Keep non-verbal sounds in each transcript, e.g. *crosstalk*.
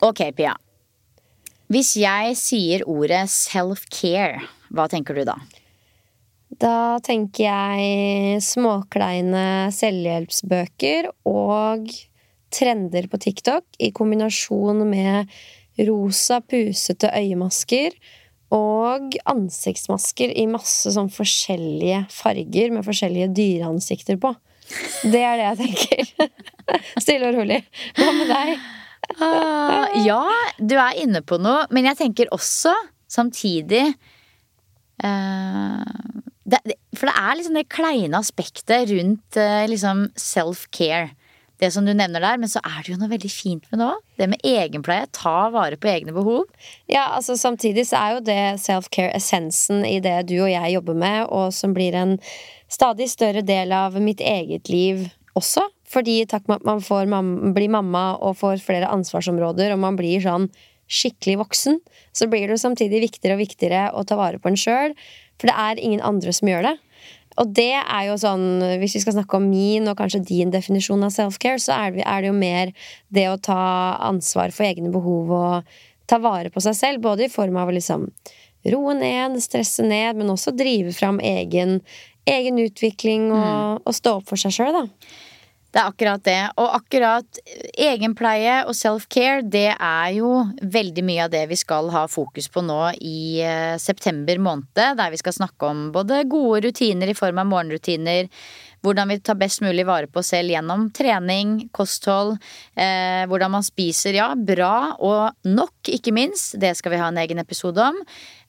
Ok, Pia. Hvis jeg sier ordet self-care, hva tenker du da? Da tenker jeg småkleine selvhjelpsbøker og trender på TikTok i kombinasjon med rosa, pusete øyemasker og ansiktsmasker i masse sånn forskjellige farger med forskjellige dyreansikter på. Det er det jeg tenker. *laughs* Stille og rolig. Hva med deg? Ah, ja, du er inne på noe, men jeg tenker også samtidig eh, det, det, For det er liksom det kleine aspektet rundt eh, liksom self-care. Det som du nevner der, men så er det jo noe veldig fint med det òg. Det med egenpleie. Ta vare på egne behov. Ja, altså Samtidig så er jo det self-care essensen i det du og jeg jobber med, og som blir en stadig større del av mitt eget liv også. Fordi takk med at man får mam blir mamma og får flere ansvarsområder, og man blir sånn skikkelig voksen, så blir det jo samtidig viktigere og viktigere å ta vare på en sjøl. For det er ingen andre som gjør det. Og det er jo sånn, hvis vi skal snakke om min og kanskje din definisjon av self-care, så er det, er det jo mer det å ta ansvar for egne behov og ta vare på seg selv. Både i form av å liksom roe ned, stresse ned, men også drive fram egen, egen utvikling og, Mm. og stå opp for seg sjøl, da. Det er akkurat det. Og akkurat egenpleie og self-care, det er jo veldig mye av det vi skal ha fokus på nå i eh, september måned. Der vi skal snakke om både gode rutiner i form av morgenrutiner, hvordan vi tar best mulig vare på oss selv gjennom trening, kosthold, eh, hvordan man spiser, ja, bra og nok, ikke minst. Det skal vi ha en egen episode om.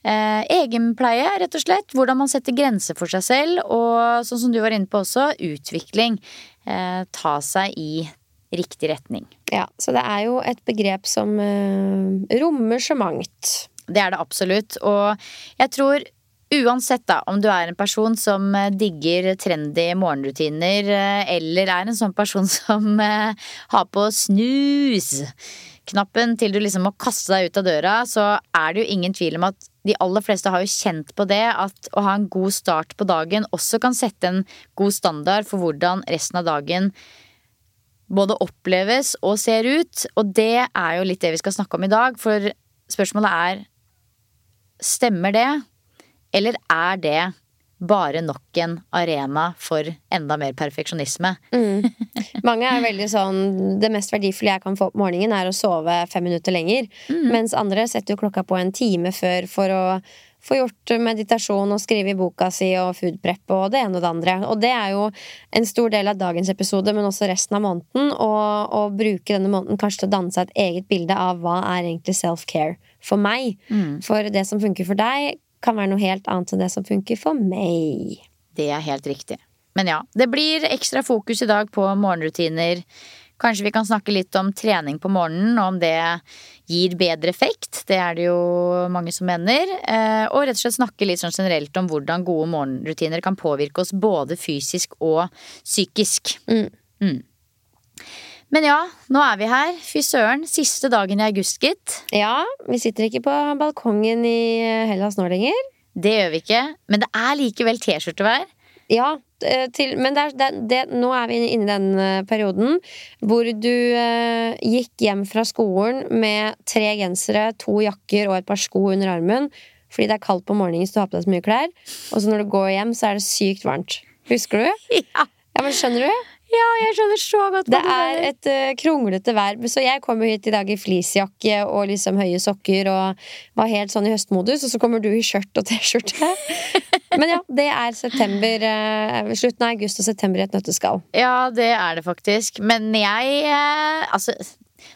Eh, egenpleie, rett og slett. Hvordan man setter grenser for seg selv. Og sånn som du var inne på også, utvikling. Eh, ta seg i riktig retning. Ja, Så det er jo et begrep som eh, rommer så mangt. Det er det absolutt. Og jeg tror uansett da, om du er en person som eh, digger trendy morgenrutiner, eh, eller er en sånn person *laughs* som eh, har på snus-knappen til du liksom må kaste deg ut av døra, så er det jo ingen tvil om at de aller fleste har jo kjent på det at å ha en god start på dagen også kan sette en god standard for hvordan resten av dagen både oppleves og ser ut. Og det er jo litt det vi skal snakke om i dag, for spørsmålet er Stemmer det, eller er det bare nok en arena for enda mer perfeksjonisme? *laughs* Mange er veldig sånn Det mest verdifulle jeg kan få på morgenen, er å sove fem minutter lenger. Mens andre setter jo klokka på en time før for å få gjort meditasjon og skrive i boka si og foodprep og det ene og det andre. Og det er jo en stor del av dagens episode, men også resten av måneden. Og, og bruke denne måneden kanskje til å danne seg et eget bilde av hva er egentlig self-care for meg. For det som funker for deg, kan være noe helt annet enn det som funker for meg. Det er helt riktig. Men ja, det blir ekstra fokus i dag på morgenrutiner. Kanskje vi kan snakke litt om trening på morgenen, og om det gir bedre effekt. Det er det jo mange som mener. Eh, og rett og slett snakke litt sånn generelt om hvordan gode morgenrutiner kan påvirke oss både fysisk og psykisk. Mm. Mm. Men ja, nå er vi her. Fy søren. Siste dagen i august, gitt. Ja, vi sitter ikke på balkongen i Hellas nå lenger. Det gjør vi ikke. Men det er likevel T-skjortevær. Ja, eh, til, men det er, det, det, nå er vi inne i den eh, perioden hvor du eh, gikk hjem fra skolen med tre gensere, to jakker og et par sko under armen fordi det er kaldt på morgenen så du har på deg så mye klær. Og så når du går hjem, så er det sykt varmt. Husker du? *laughs* Ja. Ja, men Skjønner du? Ja, jeg skjønner så godt hva Det du er et uh, kronglete vær. Så jeg kom jo hit i dag i fleecejakke og liksom høye sokker og var helt sånn i høstmodus, og så kommer du i skjørt og T-skjorte. *laughs* Men ja, det er september, uh, slutten av august og september i et nøtteskall. Ja, det er det faktisk. Men jeg uh, Altså,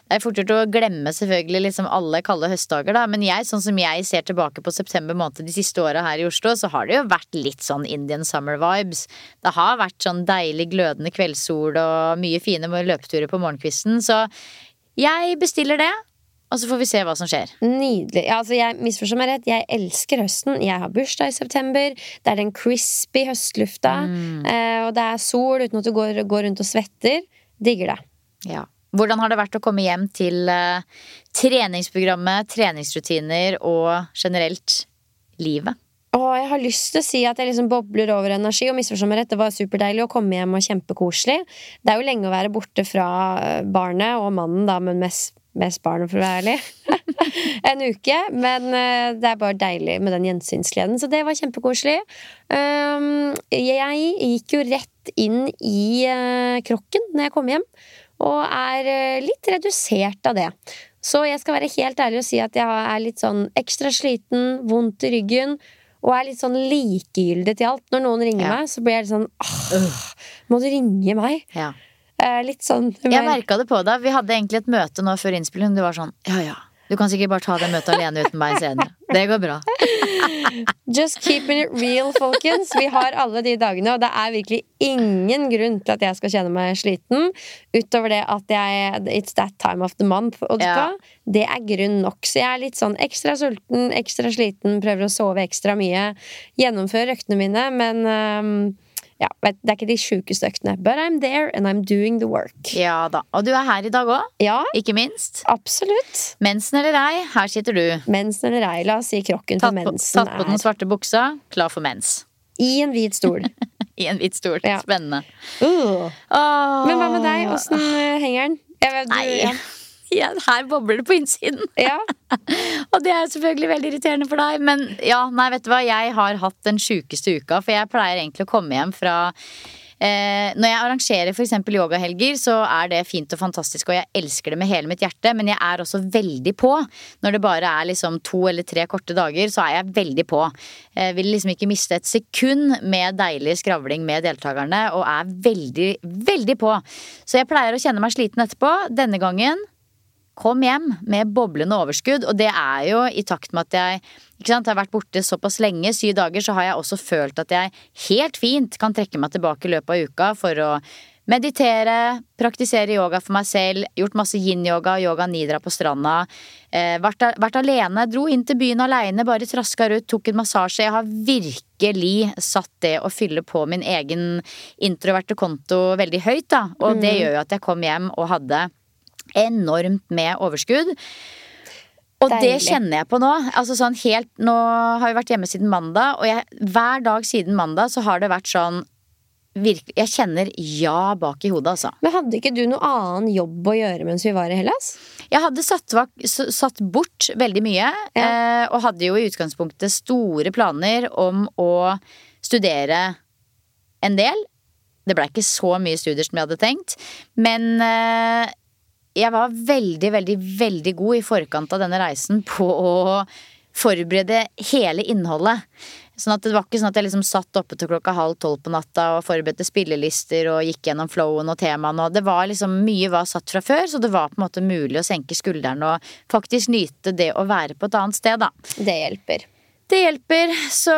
det er fort gjort å glemme selvfølgelig liksom alle kalde høstdager, da. Men jeg, sånn som jeg ser tilbake på september måned de siste åra her i Oslo, så har det jo vært litt sånn Indian summer vibes. Det har vært sånn deilig glødende kveldssol og mye fine løpeturer på morgenkvisten. Så jeg bestiller det. Og så får vi se hva som skjer. Nydelig. Ja, altså jeg misforstår meg rett, jeg elsker høsten. Jeg har bursdag i september. Det er den crispy høstlufta. Mm. og det er sol uten at du går, går rundt og svetter. Digger det. Ja. Hvordan har det vært å komme hjem til eh, treningsprogrammet, treningsrutiner og generelt livet? Å, jeg har lyst til å si at jeg liksom bobler over energi. Og misforstå rett, det var superdeilig å komme hjem og kjempekoselig. Det er jo lenge å være borte fra eh, barnet og mannen, da, men mest, mest barnet, for å være ærlig. *laughs* en uke. Men eh, det er bare deilig med den gjensynsgleden. Så det var kjempekoselig. Um, jeg gikk jo rett inn i krokken når jeg kom hjem, og er eh, litt redusert av det. Så jeg skal være helt ærlig og si at jeg er litt sånn ekstra sliten, vondt i ryggen. Og er litt sånn likegyldig til alt. Når noen ringer Ja. meg, så blir jeg litt sånn Åh, Må du ringe meg? Ja. Eh, litt sånn Jeg men- merka det på deg. Vi hadde egentlig et møte nå før innspilling. Du var sånn ja ja, du kan sikkert bare ta det møtet alene uten meg senere. Det går bra. Just keeping it real, folkens. Vi har alle de dagene, og det er virkelig ingen grunn til at jeg skal kjenne meg sliten. Utover det at jeg It's that time of the month. Og Ja. det er grunn nok. Så jeg er litt sånn ekstra sulten, ekstra sliten, prøver å sove ekstra mye. Gjennomfører øktene mine, men øhm, ja, det er ikke de sjukeste øktene. But I'm there, and I'm doing the work. Ja da. Og du er her i dag òg, Ja, ikke minst. absolutt. Mensen eller ei, her sitter du. Mensen eller ei, la oss si krokken for Tatt på, mensen tatt på den er svarte buksa, klar for mens. i en hvit stol. *laughs* I en hvit stol. Ja. Spennende. Uh. Oh. Men hva med deg? Åssen øh, henger den? Jeg vet, du, Nei. ja. Ja, her bobler det på innsiden. ja. *laughs* Og det er selvfølgelig veldig irriterende for deg. Men ja, nei, vet du hva. Jeg har hatt den sjukeste uka. For jeg pleier egentlig å komme hjem fra eh, Når jeg arrangerer f.eks. yogahelger, så er det fint og fantastisk, og jeg elsker det med hele mitt hjerte. Men jeg er også veldig på. Når det bare er liksom to eller tre korte dager, så er jeg veldig på. Jeg vil liksom ikke miste et sekund med deilig skravling med deltakerne, og er veldig, veldig på. Så jeg pleier å kjenne meg sliten etterpå. Denne gangen kom hjem med boblende overskudd. Og det er jo i takt med at jeg sant, har vært borte såpass lenge, syv dager, så har jeg også følt at jeg helt fint kan trekke meg tilbake i løpet av uka for å meditere, praktisere yoga for meg selv, gjort masse yin-yoga, yoga nidra på stranda. Eh, vært, vært alene, dro inn til byen aleine, bare traska ut, tok en massasje. Jeg har virkelig satt det å fylle på min egen introverte konto veldig høyt, da. Og det gjør jo at jeg kom hjem og hadde enormt med overskudd. Og det kjenner jeg på nå. Altså sånn helt, nå har vi vært hjemme siden mandag, og jeg, hver dag siden mandag så har det vært sånn virkelig, Jeg kjenner ja bak i hodet, altså. Men hadde ikke du noe annen jobb å gjøre mens vi var i Hellas? Jeg hadde satt, satt bort veldig mye, eh, og hadde jo i utgangspunktet store planer om å studere en del. Det blei ikke så mye studier som jeg hadde tenkt, men eh, jeg var veldig, veldig, veldig god i forkant av denne reisen på å forberede hele innholdet. Sånn at Det var ikke sånn at jeg liksom satt oppe til klokka halv tolv på natta og forberedte spillelister og gikk gjennom flowen og temaene. Det var liksom Mye var satt fra før, så det var på en måte mulig å senke skuldrene og faktisk nyte det å være på et annet sted. da. Det hjelper. Det hjelper. Så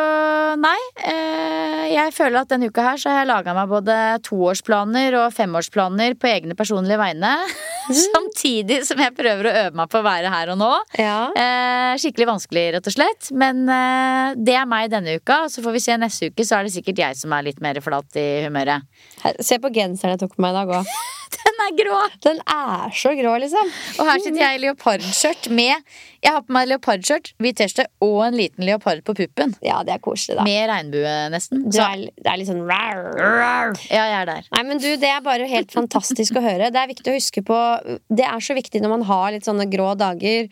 nei. Eh, jeg føler at denne uka her så har jeg laga meg både toårsplaner og femårsplaner på egne personlige vegne. *laughs* Samtidig som jeg prøver å øve meg på å være her og nå. Ja. Eh, skikkelig vanskelig, rett og slett. Men eh, det er meg denne uka. Så får vi se neste uke, så er det sikkert jeg som er litt mer flat i humøret. Se på genseren jeg tok på meg i dag òg. *laughs* Den er grå! Den er så grå, liksom. Og her sitter jeg i leopardskjørt med Jeg har på meg leopardskjørt, hvit T-skjorte og en liten leopard på puppen. Ja, det er koselig, da. Med regnbue, nesten. Du er, det er litt sånn rar. ja, jeg er der. Nei, men du, Det er bare helt fantastisk å høre. Det er viktig å huske på Det er så viktig når man har litt sånne grå dager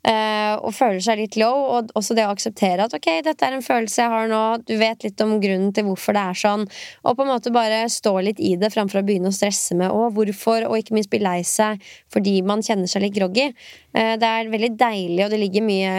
og føler seg litt low, og også det å akseptere at ok, dette er en følelse jeg har nå, du vet litt om grunnen til hvorfor det er sånn, og på en måte bare stå litt i det framfor å begynne å stresse med å, hvorfor, og ikke minst bli lei seg fordi man kjenner seg litt groggy. Eh, det er veldig deilig, og det ligger mye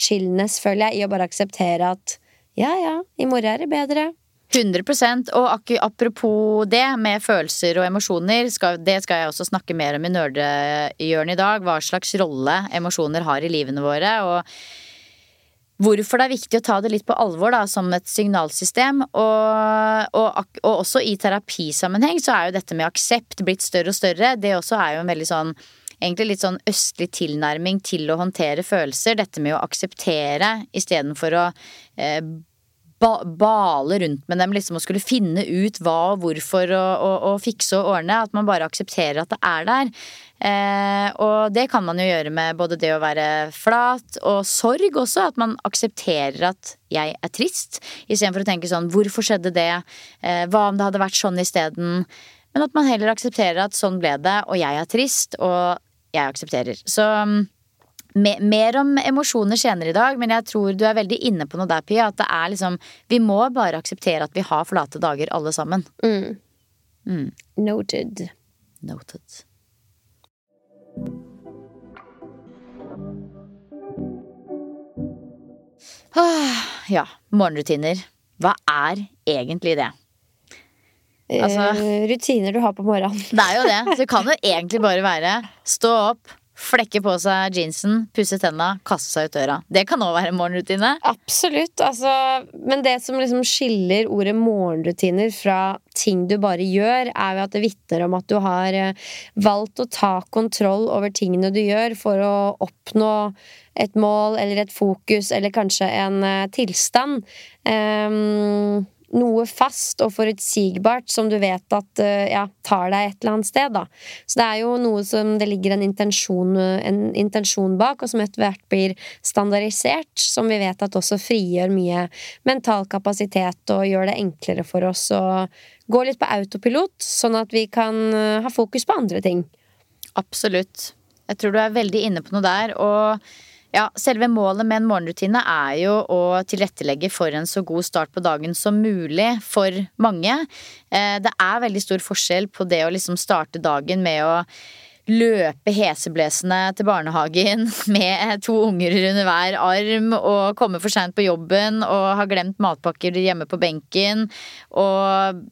chillness, føler jeg, i å bare akseptere at ja, ja, i morgen er det bedre. 100% Og apropos det med følelser og emosjoner, skal, det skal jeg også snakke mer om i nerdehjørnet i dag. Hva slags rolle emosjoner har i livene våre. Og hvorfor det er viktig å ta det litt på alvor da, som et signalsystem. Og, og, og også i terapisammenheng så er jo dette med aksept blitt større og større. Det også er jo en veldig sånn Egentlig litt sånn østlig tilnærming til å håndtere følelser. Dette med å akseptere istedenfor å eh, ba bale rundt med dem liksom og skulle finne ut hva og hvorfor og, og, og fikse og ordne. At man bare aksepterer at det er der. Eh, og det kan man jo gjøre med både det å være flat og sorg også. At man aksepterer at jeg er trist, istedenfor å tenke sånn hvorfor skjedde det? Eh, hva om det hadde vært sånn isteden? Men at man heller aksepterer at sånn ble det, og jeg er trist, og jeg aksepterer. Så mm, mer om emosjoner senere i dag, men jeg tror du er veldig inne på noe der, Pia. At det er liksom Vi må bare akseptere at vi har flate dager, alle sammen. Mm. Mm. Noted. Noted. Ah, ja, morgenrutiner. Hva er egentlig det? Altså- Eh, rutiner du har på morgenen. Det er jo det. Så det kan *laughs* jo egentlig bare være stå opp, flekke på seg jeansen, pusse tenna, kaste seg ut døra. Det kan òg være en morgenrutine. Absolutt. Altså, men det som liksom skiller ordet morgenrutiner fra ting du bare gjør, er jo at det vitner om at du har eh, valgt å ta kontroll over tingene du gjør for å oppnå et mål eller et fokus eller kanskje en eh, tilstand. Ehm, noe fast og forutsigbart som du vet at eh, ja, tar deg et eller annet sted. Da. Så det er jo noe som det ligger en intensjon, en intensjon bak, og som etter hvert blir standardisert, som vi vet at også frigjør mye mental kapasitet og gjør det enklere for oss å gå litt på autopilot, sånn at vi kan eh, ha fokus på andre ting. Absolutt. Jeg tror du er veldig inne på noe der. Og ja, selve målet med en morgenrutine er jo å tilrettelegge for en så god start på dagen som mulig for mange. Eh, Det er veldig stor forskjell på det å liksom starte dagen med å løpe heseblesende til barnehagen *laughs* med to unger under hver arm og komme for seint på jobben og ha glemt matpakker hjemme på benken og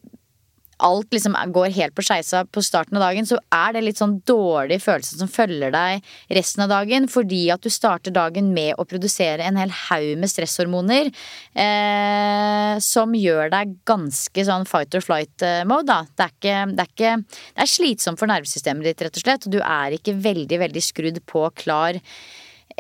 alt liksom går helt på skeisa på starten av dagen, så er det litt sånn dårlig følelse som følger deg resten av dagen, fordi at du starter dagen med å produsere en hel haug med stresshormoner eh, som gjør deg ganske sånn fight or flight-mode, da. Det er, ikke, det, er ikke, det er slitsomt for nervesystemet ditt, rett og slett, og du er ikke veldig, veldig skrudd på, klar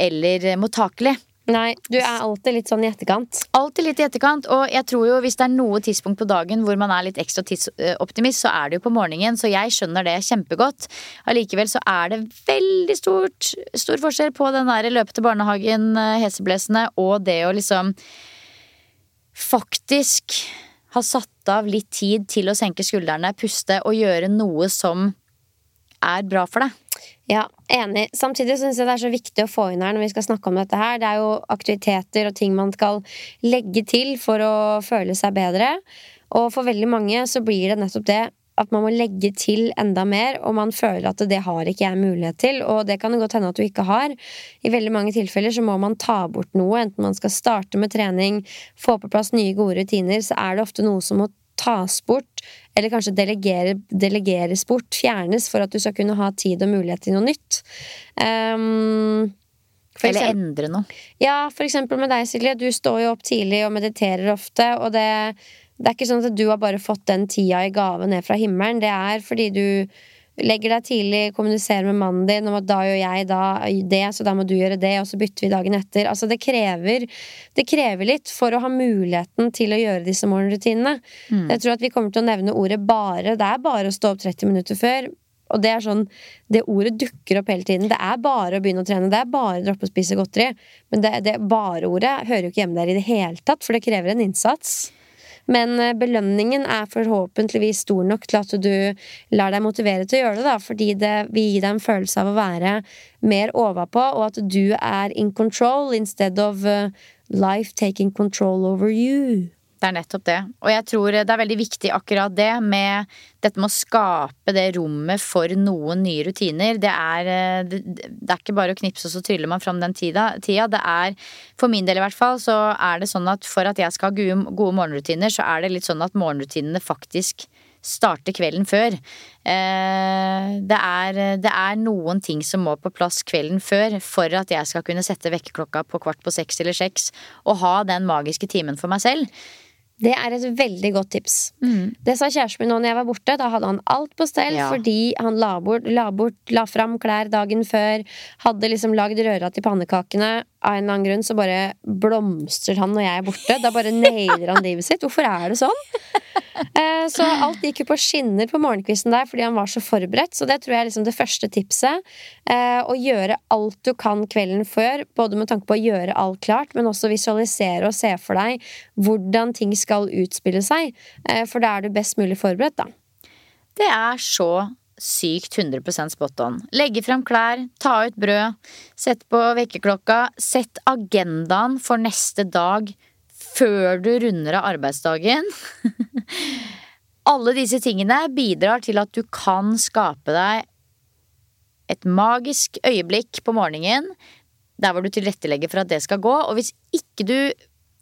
eller mottakelig. Nei, du er alltid litt sånn i etterkant. Alltid litt i etterkant, og jeg tror jo hvis det er noe tidspunkt på dagen hvor man er litt ekstra tidsoptimist, så er det jo på morgenen, så jeg skjønner det kjempegodt. Allikevel så er det veldig stort, stor forskjell på den der løpe til barnehagen, eh, heseblesende, og det å liksom faktisk ha satt av litt tid til å senke skuldrene, puste og gjøre noe som er bra for deg. Ja, enig. Samtidig syns jeg det er så viktig å få inn her når vi skal snakke om dette her. Det er jo aktiviteter og ting man skal legge til for å føle seg bedre. Og for veldig mange så blir det nettopp det at man må legge til enda mer, og man føler at det har ikke jeg mulighet til, og det kan det godt hende at du ikke har. I veldig mange tilfeller så må man ta bort noe, enten man skal starte med trening, få på plass nye, gode rutiner, så er det ofte noe som må tas bort, eller kanskje delegere, delegeres bort, fjernes, for at du skal kunne ha tid og mulighet til noe nytt. Um, Eller eksempel- endre noe. Ja, for eksempel med deg, Silje. Du står jo opp tidlig og mediterer ofte, og det, det er ikke sånn at du har bare fått den tida i gave ned fra himmelen. Det er fordi du legger deg tidlig, kommuniserer med mannen din om at da gjør jeg da det, så da må du gjøre det, og så bytter vi dagen etter. Altså, det krever, det krever litt for å ha muligheten til å gjøre disse morgenrutinene. Jeg tror at vi kommer til å nevne ordet bare. Det er bare å stå opp 30 minutter før. Og det er sånn, det ordet dukker opp hele tiden. Det er bare å begynne å trene. Det er bare å droppe å spise godteri. Men det, det bare-ordet hører jo ikke hjemme der i det hele tatt, for det krever en innsats. Men eh, belønningen er forhåpentligvis stor nok til at du lar deg motivere til å gjøre det, da, fordi det vil gi deg en følelse av å være mer overpå, og at du er in control instead of uh, life taking control over you. Det er nettopp det. Og jeg tror det er veldig viktig akkurat det med dette med å skape det rommet for noen nye rutiner. Det er, eh, det, er ikke bare å knipse, og så tryller man fram den tida. Det er, for min del i hvert fall, så er det sånn at for at jeg skal ha gode, gode morgenrutiner, så er det litt sånn at morgenrutinene faktisk starter kvelden før. Eh, det, er, det er noen ting som må på plass kvelden før for at jeg skal kunne sette vekkerklokka på kvart på seks eller seks og ha den magiske timen for meg selv. Det er et veldig godt tips. Det sa kjæresten min nå når jeg var borte. Da hadde han alt på stell Ja. fordi han la bort, la bort, la fram klær dagen før. Hadde liksom lagd røra til pannekakene. Av en eller annen grunn så bare blomstrer han når jeg er borte. Da bare nailer han livet sitt. Hvorfor er det sånn? Eh, Så alt gikk jo på skinner på morgenkvisten der fordi han var så forberedt. Så det tror jeg er liksom det første tipset. Eh, Å gjøre alt du kan kvelden før, både med tanke på å gjøre alt klart, men også visualisere og se for deg hvordan ting skal utspille seg. Eh, For da er du best mulig forberedt, da. Det er så sykt 100% spot on. Legge frem klær, ta ut brød, sett på vekkerklokka, sett agendaen for neste dag før du runder av arbeidsdagen. *laughs* Alle disse tingene bidrar til at du kan skape deg et magisk øyeblikk på morgenen der hvor du tilrettelegger for at det skal gå. Og hvis ikke du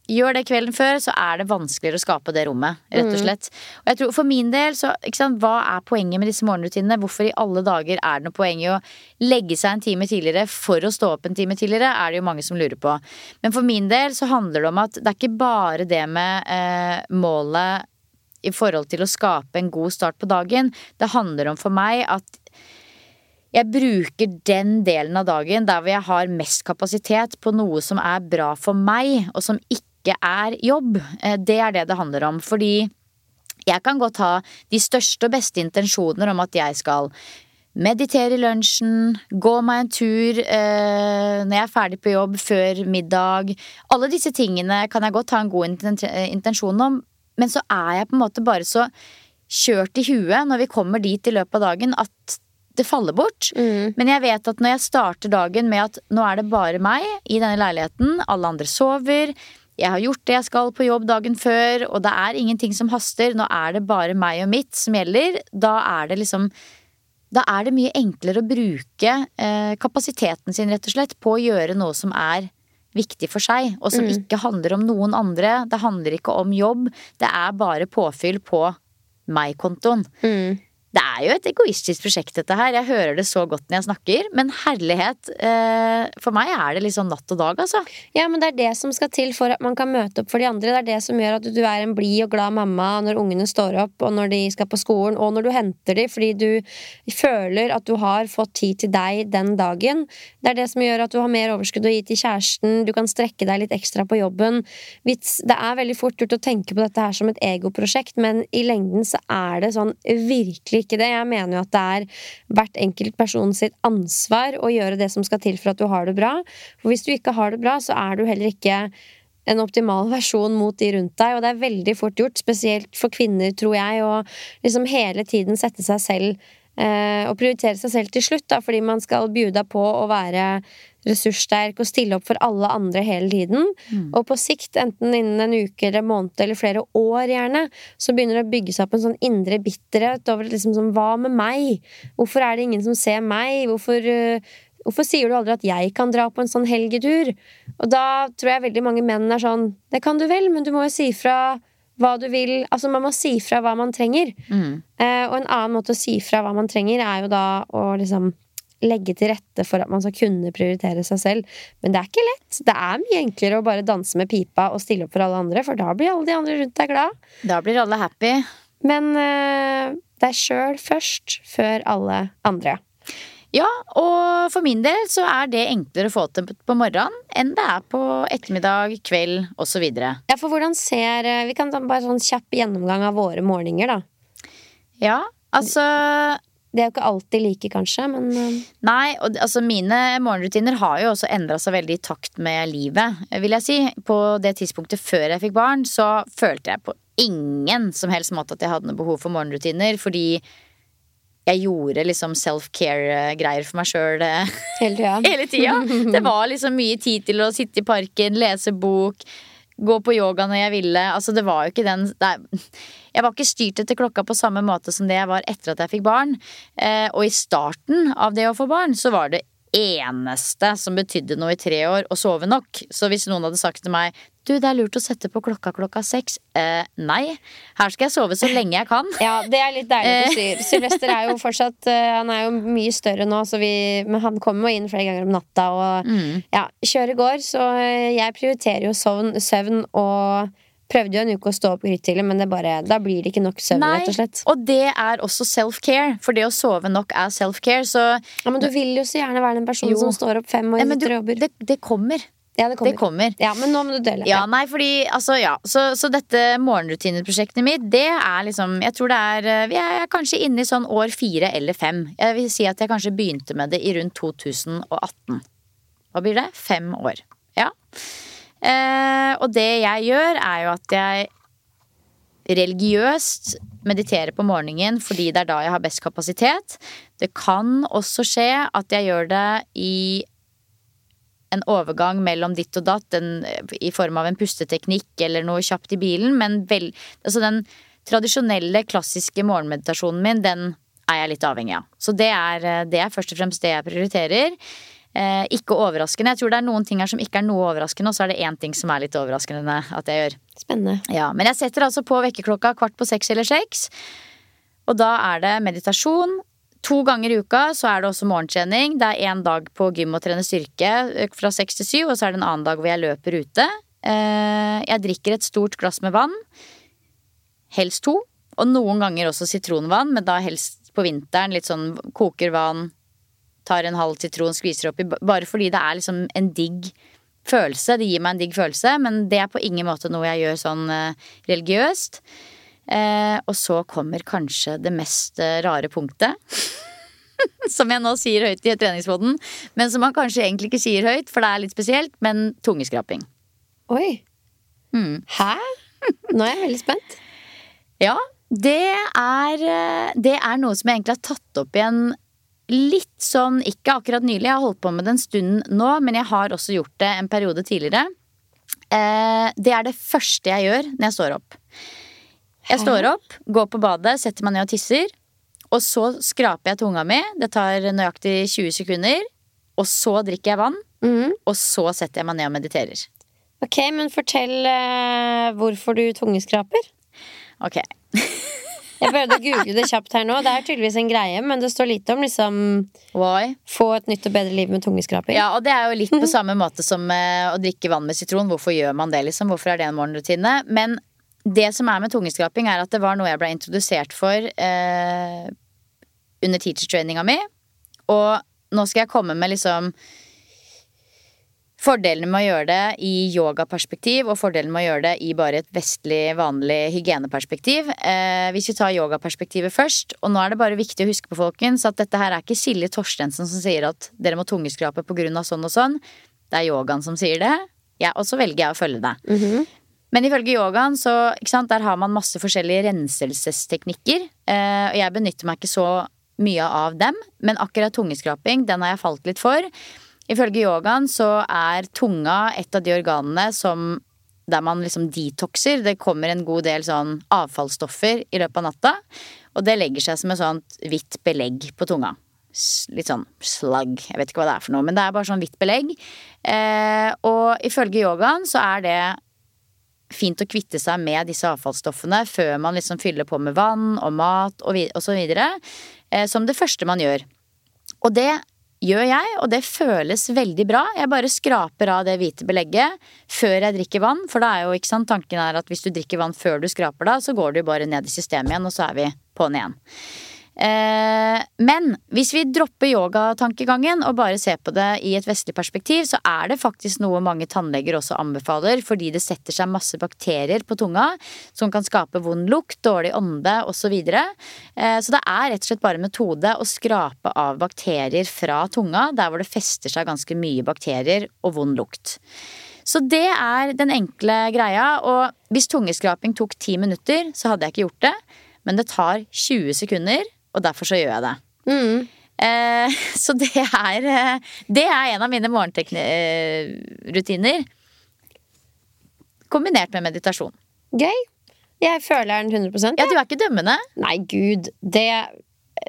gjør det kvelden før, så er det vanskeligere å skape det rommet, rett og slett. Og jeg tror for min del, så sant, hva er poenget med disse morgenrutinene? Hvorfor i alle dager er det noe poeng i å legge seg en time tidligere for å stå opp en time tidligere? Er det jo mange som lurer på. Men for min del så handler det om at det er ikke bare det med eh, målet i forhold til å skape en god start på dagen. Det handler om for meg at jeg bruker den delen av dagen der hvor jeg har mest kapasitet på noe som er bra for meg, og som ikke er jobb. Eh, Det er det det handler om. Fordi jeg kan godt ha de største og beste intensjoner om at jeg skal meditere i lunsjen, gå meg en tur eh, når jeg er ferdig på jobb før middag. Alle disse tingene kan jeg godt ha en god intensjon om, men så er jeg på en måte bare så kjørt i huet når vi kommer dit i løpet av dagen at det faller bort. Men jeg vet at når jeg starter dagen med at nå er det bare meg i denne leiligheten, alle andre sover, jeg har gjort det jeg skal på jobb dagen før, og det er ingenting som haster, nå er det bare meg og mitt som gjelder, da er det liksom da er det mye enklere å bruke eh, kapasiteten sin rett og slett på å gjøre noe som er viktig for seg, og som ikke handler om noen andre. Det handler ikke om jobb, det er bare påfyll på meg-kontoen. Det er jo et egoistisk prosjekt, dette her. Jeg hører det så godt når jeg snakker. Men herlighet, eh, for meg er det sånn natt og dag, altså. Ja, men det er det som skal til for at man kan møte opp for de andre. Det er det som gjør at du er en blid og glad mamma når ungene står opp, og når de skal på skolen, og når du henter dem, fordi du føler at du har fått tid til deg den dagen. Det er det som gjør at du har mer overskudd å gi til kjæresten, du kan strekke deg litt ekstra på jobben. Det er veldig fort gjort å tenke på dette her som et egoprosjekt, men i lengden så er det sånn virkelig ikke det. Jeg mener jo at det er hvert enkelt person sitt ansvar å gjøre det som skal til for at du har det bra. For hvis du ikke har det bra, så er du heller ikke en optimal *laughs* versjon mot de rundt deg, og det er veldig fort gjort, spesielt for kvinner, tror jeg, å liksom hele tiden sette seg selv eh, og prioritere seg selv til slutt, da, fordi man skal bjuda på å være ressurssterk og stille opp for alle andre hele tiden. Og på sikt, enten innen en uke eller måned eller flere år gjerne, så begynner det å bygge seg opp en sånn indre bitterhet over liksom sånn Hva med meg? Hvorfor er det ingen som ser meg? Hvorfor uh, Hvorfor sier du aldri at jeg kan dra på en sånn helgetur? Og da tror jeg veldig mange menn er sånn Det kan du vel, men du må jo si fra hva du vil Altså, man må si fra hva man trenger. Eh, og en annen måte å si fra hva man trenger, er jo da å liksom legge til rette for at man skal kunne prioritere seg selv. Men det er ikke lett. Det er mye enklere å bare danse med pipa og stille opp for alle andre, for da blir alle de andre rundt deg glad. Da blir alle happy. Men uh, deg sjøl først, før alle andre. Ja, og for min del så er det enklere å få til på morgenen enn det er på ettermiddag, kveld osv. Ja, for hvordan ser eh, Vi kan ta bare sånn kjapp gjennomgang av våre morgener, da. Ja, altså det er jo ikke alltid like, kanskje, men uh... Nei, og altså mine morgenrutiner har jo også endra seg veldig i takt med livet, vil jeg si. På det tidspunktet før jeg fikk barn, så følte jeg på ingen som helst måte at jeg hadde noe behov for morgenrutiner, fordi jeg gjorde liksom self-care-greier for meg sjøl eh, hele tida. *laughs* Det var liksom mye tid til å sitte i parken, lese bok, gå på yoga når jeg ville. Altså, det var jo ikke den Jeg var ikke styrt etter klokka på samme måte som det jeg var etter at jeg fikk barn. Eh, og i starten av det å få barn, så var det eneste som betydde noe i tre år, å sove nok. Så hvis noen hadde sagt til meg du, det er lurt å sette på klokka klokka seks. Eh, nei. Her skal jeg sove så lenge jeg kan. Ja, det er litt deilig å si. Sylvester er jo fortsatt uh, Han er jo mye større nå, vi, men han kommer jo inn flere ganger om natta og mm. ja, kjøret går. Så eh, jeg prioriterer jo søvn, søvn og Prøvde jo en uke å stå opp grytidlig, men bare, da blir det ikke nok søvn. Nei, rett Og slett Og det er også self-care, for det å sove nok er self-care. Så Ja, Men du vil jo så gjerne være den personen jo. som står opp fem og ja, jobber. Det, det kommer. Ja, det kommer. det kommer. Ja, Men nå må du dele. Ja, nei, fordi, altså, ja. Så, så dette morgenrutineprosjektet mitt, det er liksom Jeg tror det er Vi er kanskje inne i sånn år fire eller fem. Jeg vil si at jeg kanskje begynte med det i rundt 2018. Hva blir det? Fem år. Ja. Eh, og det jeg gjør, er jo at jeg religiøst mediterer på morgenen fordi det er da jeg har best kapasitet. Det kan også skje at jeg gjør det i en overgang mellom ditt og datt en, i form av en pusteteknikk eller noe kjapt i bilen, men vel, altså den tradisjonelle, klassiske morgenmeditasjonen min, den er jeg litt avhengig av. Så det er, det er først og fremst det jeg prioriterer. Eh, ikke overraskende. Jeg tror det er noen ting her som ikke er noe overraskende, og så er det én ting som er litt overraskende at jeg gjør. Spennende. Ja, Men jeg setter altså på vekkerklokka kvart på seks eller seks. Og da er det meditasjon. To ganger i uka så er det også morgentrening. Det er én dag på gym og trene styrke eh, fra seks til syv, og så er det en annen dag hvor jeg løper ute. Eh, jeg drikker et stort glass med vann. Helst to. Og noen ganger også sitronvann, men da helst på vinteren. Litt sånn koker vann, tar en halv sitron, skviser oppi. Bare fordi det er liksom en digg følelse. Det gir meg en digg følelse, men det er på ingen måte noe jeg gjør sånn uh, religiøst. Uh, og så kommer kanskje det mest uh, rare punktet. *laughs* som jeg nå sier høyt i treningsboden, men som man kanskje egentlig ikke sier høyt, for det er litt spesielt, men tungeskraping. Oi. Mm. Hæ? Nå er jeg veldig spent. *laughs* ja. Det er, det er noe som jeg egentlig har tatt opp igjen litt sånn, ikke akkurat nylig, jeg har holdt på med det en stund nå, men jeg har også gjort det en periode tidligere. Eh, det er det første jeg gjør når jeg står opp. Jeg står opp, går på badet, setter meg ned og tisser. Og så skraper jeg tunga mi. Det tar nøyaktig 20 sekunder. Og så drikker jeg vann. Mm. Og så setter jeg meg ned og mediterer. Ok, men fortell eh, hvorfor du tungeskraper. Ok. *laughs* Jeg prøvde å google det kjapt her nå. Det er tydeligvis en greie, men det står lite om liksom Why? Få et nytt og bedre liv med tungeskraping. Ja, og det er jo litt på *laughs* samme måte som uh, å drikke vann med sitron. Hvorfor gjør man det, liksom? Hvorfor er det en morgenrutine? Men det som er med tungeskraping, er at det var noe jeg ble introdusert for eh, under teacher-traininga mi. Og nå skal jeg komme med liksom Fordelene med å gjøre det i yogaperspektiv og fordelen med å gjøre det i bare et vestlig, vanlig hygieneperspektiv. Eh, hvis vi tar yogaperspektivet først, og nå er det bare viktig å huske på folkens at dette her er ikke Silje Torstensen som sier at dere må tungeskrape pga. sånn og sånn. Det er yogaen som sier det. Ja, og så velger jeg å følge det. Mm -hmm. Men ifølge yogaen så sant, der har man masse forskjellige renselsesteknikker. Eh, og jeg benytter meg ikke så mye av dem, men akkurat tungeskraping den har jeg falt litt for. Ifølge yogaen så er tunga et av de organene som der man liksom detoxer. Det kommer en god del sånn avfallsstoffer i løpet av natta. Og det legger seg som et sånt hvitt belegg på tunga. Litt sånn slagg, jeg vet ikke hva det er for noe, men det er bare sånn hvitt belegg. Eh, og ifølge yogaen så er det fint å kvitte seg med disse avfallsstoffene før man liksom fyller på med vann og mat og, og så videre. Eh, som det første man gjør. Og det gjør jeg, og det føles veldig bra. Jeg bare skraper av det hvite belegget før jeg drikker vann. For da er jo, ikke sant, tanken er at hvis du drikker vann før du skraper da, så går du bare ned i systemet igjen, og så er vi på'n igjen. Eh, men hvis vi dropper yogatankegangen og bare ser på det i et vestlig perspektiv, så er det faktisk noe mange tannleger også anbefaler, fordi det setter seg masse bakterier på tunga som kan skape vond lukt, dårlig ånde osv. Så, videre. eh, så det er rett og slett bare metode å skrape av bakterier fra tunga, der hvor det fester seg ganske mye bakterier og vond lukt. Så det er den enkle greia, og hvis tungeskraping tok ti minutter, så hadde jeg ikke gjort det. Men det tar 20 sekunder, og derfor så gjør jeg det. Eh, *laughs* så det er, eh, det er en av mine morgenrutiner. Kombinert med meditasjon. Gøy. Jeg føler den 100% Ja, du er ikke dømmende. Nei, gud. Det,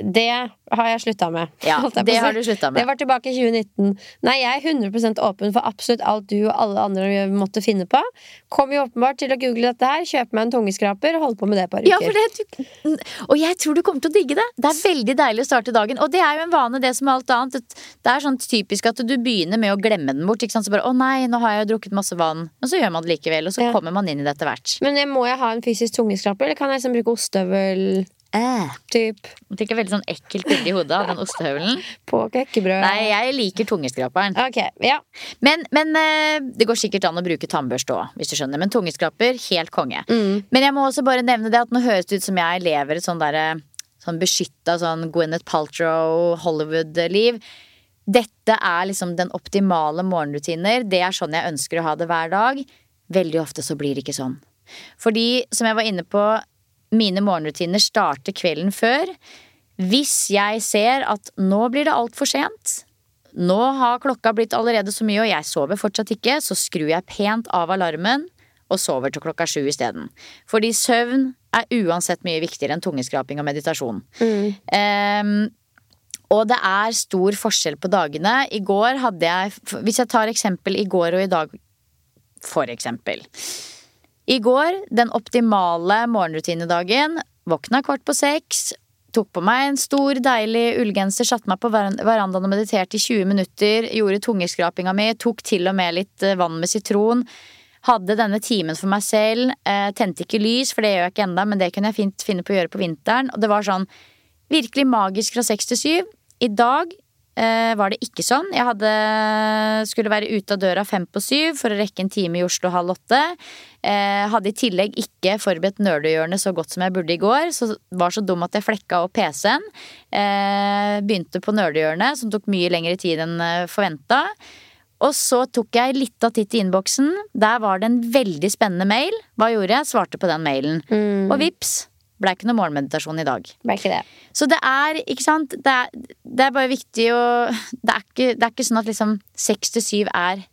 det har jeg slutta med. Ja, det har du slutta med. Det var tilbake i 2019. Nei, jeg er 100% åpen for absolutt alt du og alle andre måtte finne på. Kom jo åpenbart til å google dette her, kjøpe meg en tungeskraper og holde på med det et par uker. Ja, for det, og jeg tror du kommer til å digge det. Det er veldig deilig å starte dagen. Og det er jo en vane, det som alt annet. Det er sånn typisk at du begynner med å glemme den bort. Så bare 'Å nei, nå har jeg jo drukket masse vann'. Men så gjør man det likevel, og så Ja. kommer man inn i det etter hvert. Men må jeg ha en fysisk tungeskraper, eller kan jeg liksom bruke ostehøvel? Eh. Typ Jeg tenker veldig sånn ekkelt bilde i hodet av den ostehøvelen. på knekkebrød? Nei, jeg liker tungeskraperen. Okay, ja. Men, men eh, det går sikkert an å bruke tannbørste òg, hvis du skjønner. Men tungeskraper, helt konge. Mm. Men jeg må også bare nevne det at nå høres det ut som jeg lever et sånn derre sånn beskytta sånn Gwyneth Paltrow Hollywood-liv. Dette er liksom den optimale morgenrutiner. Det er sånn jeg ønsker å ha det hver dag. Veldig ofte så blir det ikke sånn. Fordi, som jeg var inne på, mine morgenrutiner starter kvelden før. Hvis jeg ser at nå blir det altfor sent, nå har klokka blitt allerede så mye og jeg sover fortsatt ikke, så skrur jeg pent av alarmen og sover til klokka sju isteden. Fordi søvn er uansett mye viktigere enn tungeskraping og meditasjon. Ehm, og det er stor forskjell på dagene. I går hadde jeg Hvis jeg tar eksempel i går og i dag, for eksempel. I går, den optimale morgenrutinedagen, våkna kvart på seks. Tok på meg en stor, deilig ullgenser, satte meg på veran- verandaen og mediterte i 20 minutter. Gjorde tungeskrapinga mi, tok til og med litt eh, vann med sitron. Hadde denne timen for meg selv. Eh, tente ikke lys, for det gjør jeg ikke enda, men det kunne jeg fint finne på å gjøre på vinteren. Og det var sånn virkelig magisk fra seks til syv. I dag var det ikke sånn. Jeg hadde, skulle være ute av døra fem på syv for å rekke en time i Oslo halv åtte. Eh, hadde i tillegg ikke forberedt nerdehjørnet så godt som jeg burde i går. Så var så dum at jeg flekka opp PC-en. Eh, begynte på nerdehjørnet, som tok mye lengre tid enn eh, forventa. Og så tok jeg litt av titt i innboksen. Der var det en veldig spennende mail. Hva gjorde jeg? Svarte på den mailen. Og vips, ble ikke noe morgenmeditasjon i dag. Ble ikke det. Så det er, ikke sant Det er, det er bare viktig å det er, ikke, det er ikke sånn at liksom seks til syv er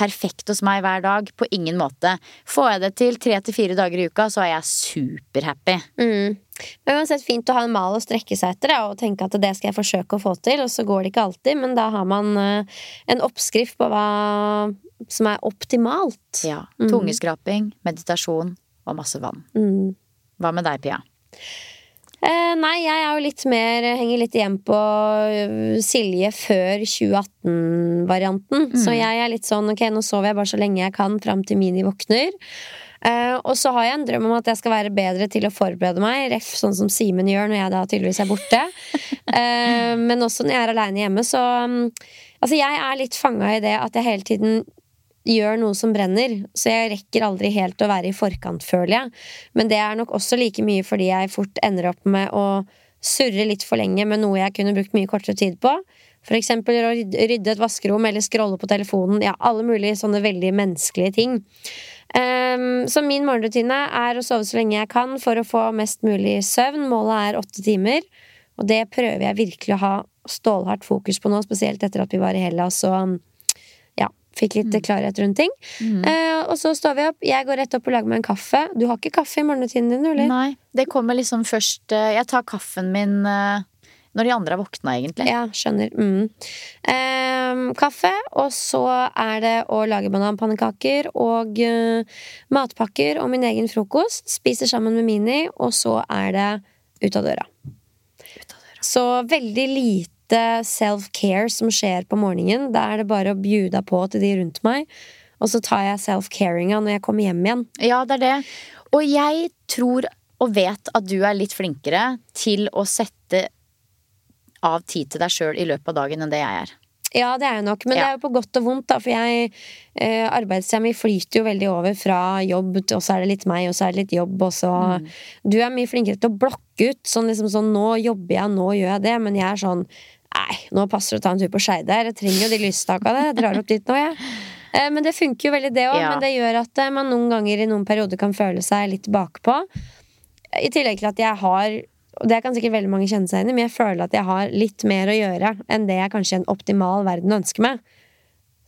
perfekt hos meg hver dag. På ingen måte. Får jeg det til tre til fire dager i uka, så er jeg superhappy. Mm. Men uansett fint å ha en mal å strekke seg etter og tenke at det skal jeg forsøke å få til, og så går det ikke alltid, men da har man eh, en oppskrift på hva som er optimalt. Ja. Tungeskraping, meditasjon og masse vann. Mm. Hva med deg, Pia? Eh, nei, jeg er jo litt mer Henger litt igjen på øh, Silje før 2018-varianten. Så jeg er litt sånn ok, nå sover jeg bare så lenge jeg kan fram til Mini våkner. Eh, og så har jeg en drøm om at jeg skal være bedre til å forberede meg, ref sånn som Simen gjør når jeg da tydeligvis er borte. *laughs* Eh, men også når jeg er aleine hjemme, så mm, Altså, jeg er litt fanga i det at jeg hele tiden gjør noe som brenner, så jeg rekker aldri helt å være i forkant, føler jeg. Men det er nok også like mye fordi jeg fort ender opp med å surre litt for lenge med noe jeg kunne brukt mye kortere tid på. For eksempel å rydde et vaskerom eller scrolle på telefonen. Ja, alle mulige sånne veldig menneskelige ting. Um, så min morgenrutine er å sove så lenge jeg kan for å få mest mulig søvn. Målet er åtte timer, og det prøver jeg virkelig å ha stålhardt fokus på nå, spesielt etter at vi var i Hellas og fikk litt klarhet rundt ting. Eh, og så står vi opp, jeg går rett opp og lager meg en kaffe. Du har ikke kaffe i morgenrutinen din, eller? Nei, det kommer liksom først eh, Jeg tar kaffen min eh, når de andre har våkna, egentlig. Ja, skjønner. Mm. Eh, kaffe, og så er det å lage bananpannekaker og eh, matpakker og min egen frokost. Spiser sammen med Mini, og så er det ut av døra. Så veldig lite lite self-care som skjer på morgenen. Da er det bare å bjuda på til de rundt meg. Og så tar jeg self-caringa når jeg kommer hjem igjen. Ja, det er det. Og jeg tror og vet at du er litt flinkere til å sette av tid til deg sjøl i løpet av dagen enn det jeg er. Ja, det er jeg nok, men Ja. det er jo på godt og vondt, da, for jeg eh, Arbeidstida mi flyter jo veldig over fra jobb, og så er det litt meg, og så er det litt jobb, og så Du er mye flinkere til å blokke ut, sånn liksom sånn Nå jobber jeg, nå gjør jeg det, men jeg er sånn Nei, nå passer det å ta en tur på Skeidar. Jeg trenger jo de lystakene. jeg drar opp dit nå, jeg. Eh, men det funker jo veldig, det òg. Ja. Men det gjør at eh, man noen ganger i noen perioder kan føle seg litt bakpå. I tillegg til at jeg har og det kan sikkert veldig mange kjenne seg inn i, men jeg føler at jeg har litt mer å gjøre enn det jeg kanskje i en optimal verden ønsker meg.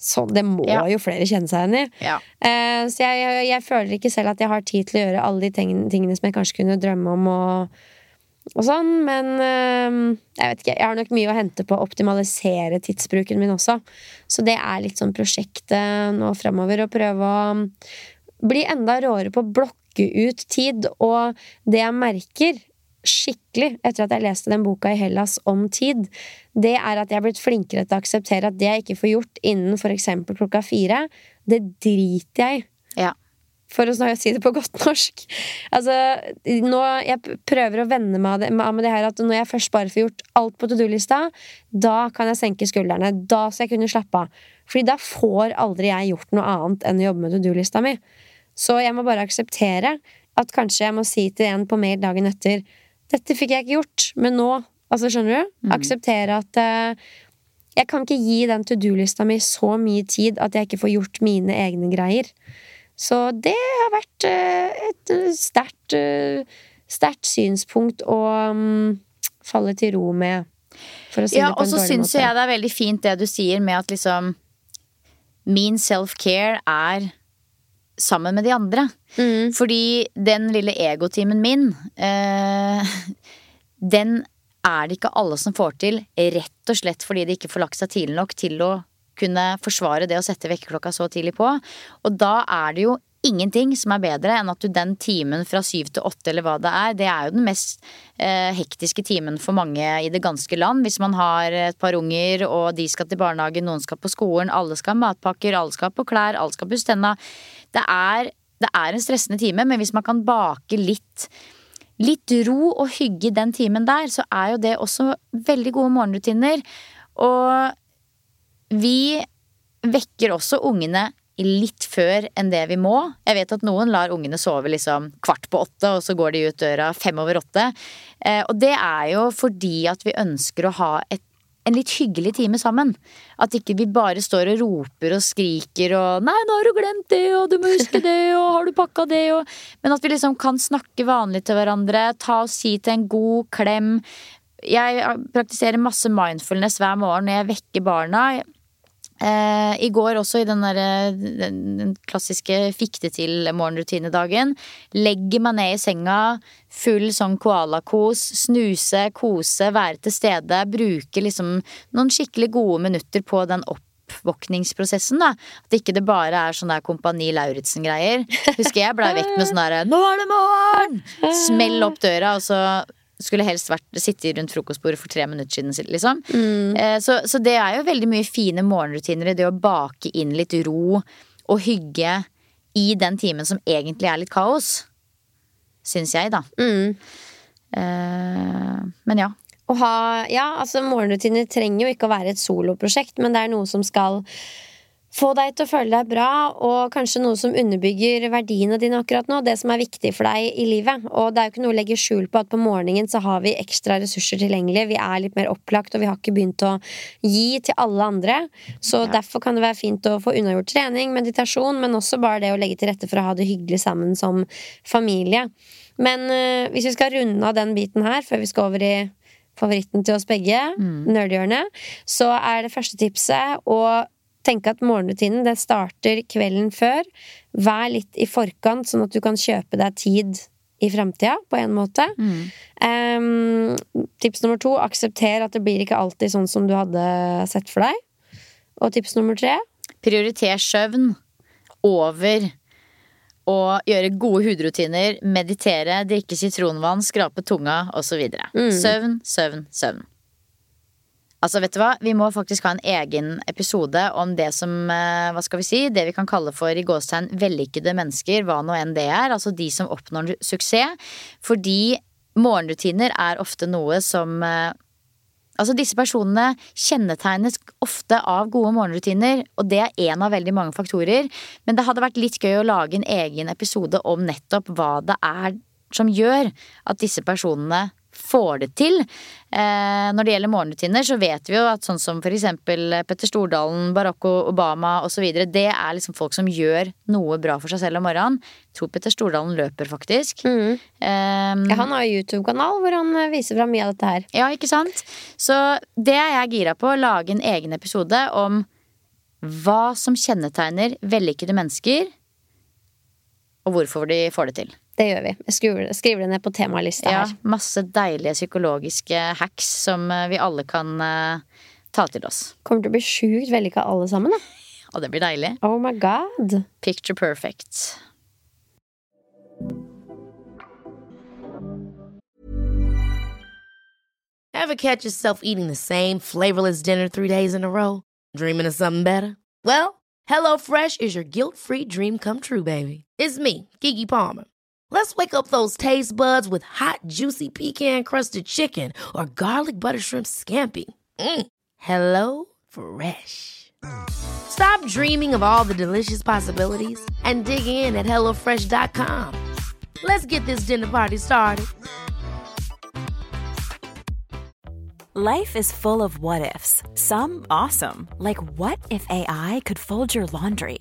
Så det må Ja. jo flere kjenne seg igjen i. Ja. Eh, så jeg, jeg, jeg føler ikke selv at jeg har tid til å gjøre alle de tingene, tingene som jeg kanskje kunne drømme om og, og sånn, men eh, jeg vet ikke. Jeg har nok mye å hente på å optimalisere tidsbruken min også. Så det er litt sånn prosjektet nå framover, å prøve å bli enda råere på å blokke ut tid. Og det jeg merker skikkelig etter at jeg leste den boka i Hellas om tid, det er at jeg er blitt flinkere til å akseptere at det jeg ikke får gjort innen eksempel klokka fire, det driter jeg i. Ja. For å si det på godt norsk. Altså, nå, jeg prøver å venne meg av det, med det her at når jeg først bare får gjort alt på to do-lista, da kan jeg senke skuldrene. Da skal jeg kunne slappe av. Fordi da får aldri jeg gjort noe annet enn å jobbe med to do-lista mi. Så jeg må bare akseptere at kanskje jeg må si til en på mail dagen etter Dette fikk jeg ikke gjort, men nå Altså, skjønner du? Akseptere at uh, jeg kan ikke gi den to do-lista mi så mye tid at jeg ikke får gjort mine egne greier. Så det har vært eh, et eh, sterkt eh, sterkt synspunkt å mm, falle til ro med, for å si Ja, det på og en så dårlig syns måte. jeg det er veldig fint det du sier med at liksom Min self-care er sammen med de andre. Mm. Fordi den lille egotimen min, eh, den er det ikke alle som får til, rett og slett fordi de ikke får lagt seg tidlig nok til å kunne forsvare det å sette vekkerklokka så tidlig på. Og da er det jo ingenting som er bedre enn at du den timen fra syv til åtte, eller hva det er, det er jo den mest eh, hektiske timen for mange i det ganske land. Hvis man har et par unger, og de skal til barnehagen, noen skal på skolen, alle skal ha matpakker, alle skal på klær, alle skal pusse tenna. Det er, det er en stressende time, men hvis man kan bake litt litt ro og hygge den timen der, så er jo det også veldig gode morgenrutiner. Og vi vekker også ungene litt før enn det vi må. Jeg vet at noen lar ungene sove liksom kvart på åtte, og så går de ut døra fem over åtte. Eh, og det er jo fordi at vi ønsker å ha et en litt hyggelig time sammen. At ikke vi bare står og roper og skriker og 'Nei, nå har du glemt det, og du må huske det, og har du pakka det', og Men at vi liksom kan snakke vanlig til hverandre, ta og si til en god klem. Jeg praktiserer masse mindfulness hver morgen når jeg vekker barna. Eh, I går også i den, der, den, klassiske fikk det til-morgenrutinedagen. Legger meg ned i senga, full sånn koalakos. Snuse, kose, være til stede. Bruke liksom noen skikkelig gode minutter på den oppvåkningsprosessen. da At ikke det bare er sånn der Kompani Lauritzen-greier. Husker jeg blei vekk med sånn derre 'Nå er det morgen!' Smell opp døra, og så skulle helst vært sitte rundt frokostbordet for tre minutter siden. liksom Eh, så, så det er jo veldig mye fine morgenrutiner i det å bake inn litt ro og hygge i den timen som egentlig er litt kaos. Syns jeg, da. Mm. Eh, men ja. Å ha, ja, altså Morgenrutiner trenger jo ikke å være et soloprosjekt, men det er noe som skal få deg til å føle deg bra, og kanskje noe som underbygger verdiene dine akkurat nå. Det som er viktig for deg i livet. Og det er jo ikke noe å legge skjul på at på morgenen så har vi ekstra ressurser tilgjengelig. Vi er litt mer opplagt, og vi har ikke begynt å gi til alle andre. Så derfor kan det være fint å få unnagjort trening, meditasjon, men også bare det å legge til rette for å ha det hyggelig sammen som familie. Men øh, hvis vi skal runde av den biten her, før vi skal over i favoritten til oss begge, nerdehjørnet, så er det første tipset å tenke at morgenrutinen det starter kvelden før. Vær litt i forkant, sånn at du kan kjøpe deg tid i framtida, på en måte. Em, tips nummer to aksepter at det blir ikke alltid sånn som du hadde sett for deg. Og tips nummer tre Prioriter søvn over å gjøre gode hudrutiner, meditere, drikke sitronvann, skrape tunga osv. Mm. Søvn, søvn, søvn. Altså, vet du hva, vi må faktisk ha en egen episode om det som, eh, hva skal vi si, det vi kan kalle for i gåstegn vellykkede mennesker, hva nå enn det er. Altså de som oppnår suksess. Fordi morgenrutiner er ofte noe som eh, Altså Disse personene kjennetegnes ofte av gode morgenrutiner, og det er én av veldig mange faktorer. Men det hadde vært litt gøy å lage en egen episode om nettopp hva det er som gjør at disse personene får det til. Eh, når det gjelder morgenrutiner, så vet vi jo at sånn som eksempel Petter Stordalen, Barack Obama osv., det er liksom folk som gjør noe bra for seg selv om morgenen. Jeg tror Petter Stordalen løper, faktisk. Mm. Um, ja, han har jo YouTube-kanal hvor han eh, viser fram mye av dette her. Ja, ikke sant? Så det er jeg gira på. Lage en egen episode om hva som kjennetegner vellykkede mennesker, og hvorfor de får det til. Det gjør vi. Jeg skriver, skriver det ned på temalista ja, her. Masse deilige psykologiske hacks som eh, vi alle kan uh, ta til oss. Kommer til å bli sjukt vellykka alle sammen, da. Og det blir deilig. Oh my god. Picture perfect. Ever catch yourself eating the same flavorless dinner three days in a row? Dreaming of something better? Well, HelloFresh is your guilt-free dream come true, baby. It's me, Kiki Palmer. Let's wake up those taste buds with hot, juicy pecan crusted chicken or garlic butter shrimp scampi. Mm. Hello Fresh. Stop dreaming of all the delicious possibilities and dig in at HelloFresh.com. Let's get this dinner party started. Life is full of what ifs, some awesome, like what if AI could fold your laundry?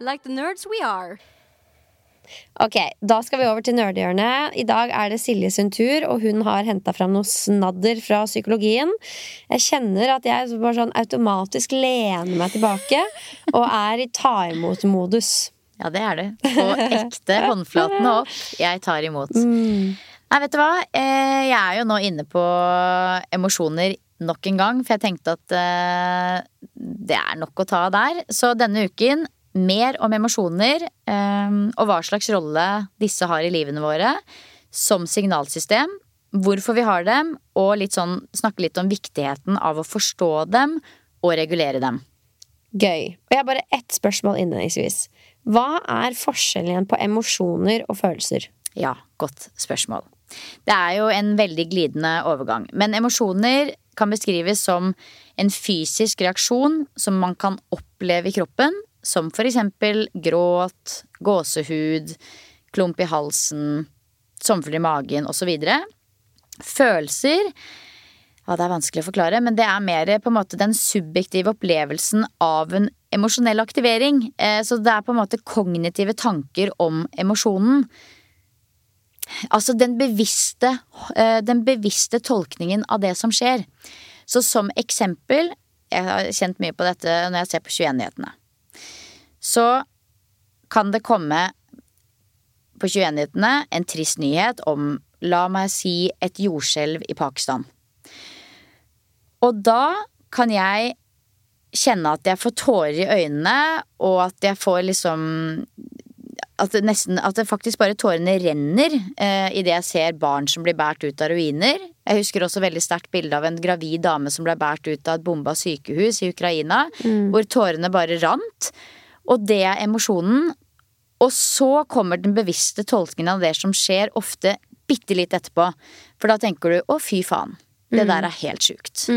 Like the nerds we are. Ok, da skal vi over til nerdehjørnet. I dag er det Silje sin tur, og hun har henta fram noe snadder fra psykologien. Jeg kjenner at jeg bare sånn automatisk lener meg tilbake og er i ta imot-modus. Ja, det er det. På ekte. *laughs* Håndflatene opp. Jeg tar imot. Mm. Nei, vet du hva. Eh, jeg er jo nå inne på emosjoner nok en gang, for jeg tenkte at eh, det er nok å ta der. Så denne uken mer om emosjoner eh, og hva slags rolle disse har i livene våre som signalsystem. Hvorfor vi har dem, og litt sånn, snakke litt om viktigheten av å forstå dem og regulere dem. Gøy. Og jeg har bare ett spørsmål innledningsvis. Hva er forskjellen igjen på emosjoner og følelser? Ja, godt spørsmål. Det er jo en veldig glidende overgang. Men emosjoner kan beskrives som en fysisk reaksjon som man kan oppleve i kroppen, som for eksempel gråt, gåsehud, klump i halsen, sommerfugl i magen osv. Følelser ja, det er vanskelig å forklare, men det er mer på en måte den subjektive opplevelsen av en emosjonell aktivering. Eh, så det er på en måte kognitive tanker om emosjonen. Altså den bevisste, eh, den bevisste tolkningen av det som skjer. Så som eksempel, jeg har kjent mye på dette når jeg ser på 21-nyhetene så kan det komme på 21-nyhetene en trist nyhet om, la meg si, et jordskjelv i Pakistan. Og da kan jeg kjenne at jeg får tårer i øynene, og at jeg får liksom at det, nesten, at det faktisk bare tårene renner eh, idet jeg ser barn som blir båret ut av ruiner. Jeg husker også veldig sterkt bilde av en gravid dame som ble båret ut av et bomba sykehus i Ukraina, mm. hvor tårene bare rant. Og det er emosjonen. Og så kommer den bevisste tolkningen av det som skjer, ofte bitte litt etterpå. For da tenker du 'å, fy faen'. Det der er helt sjukt.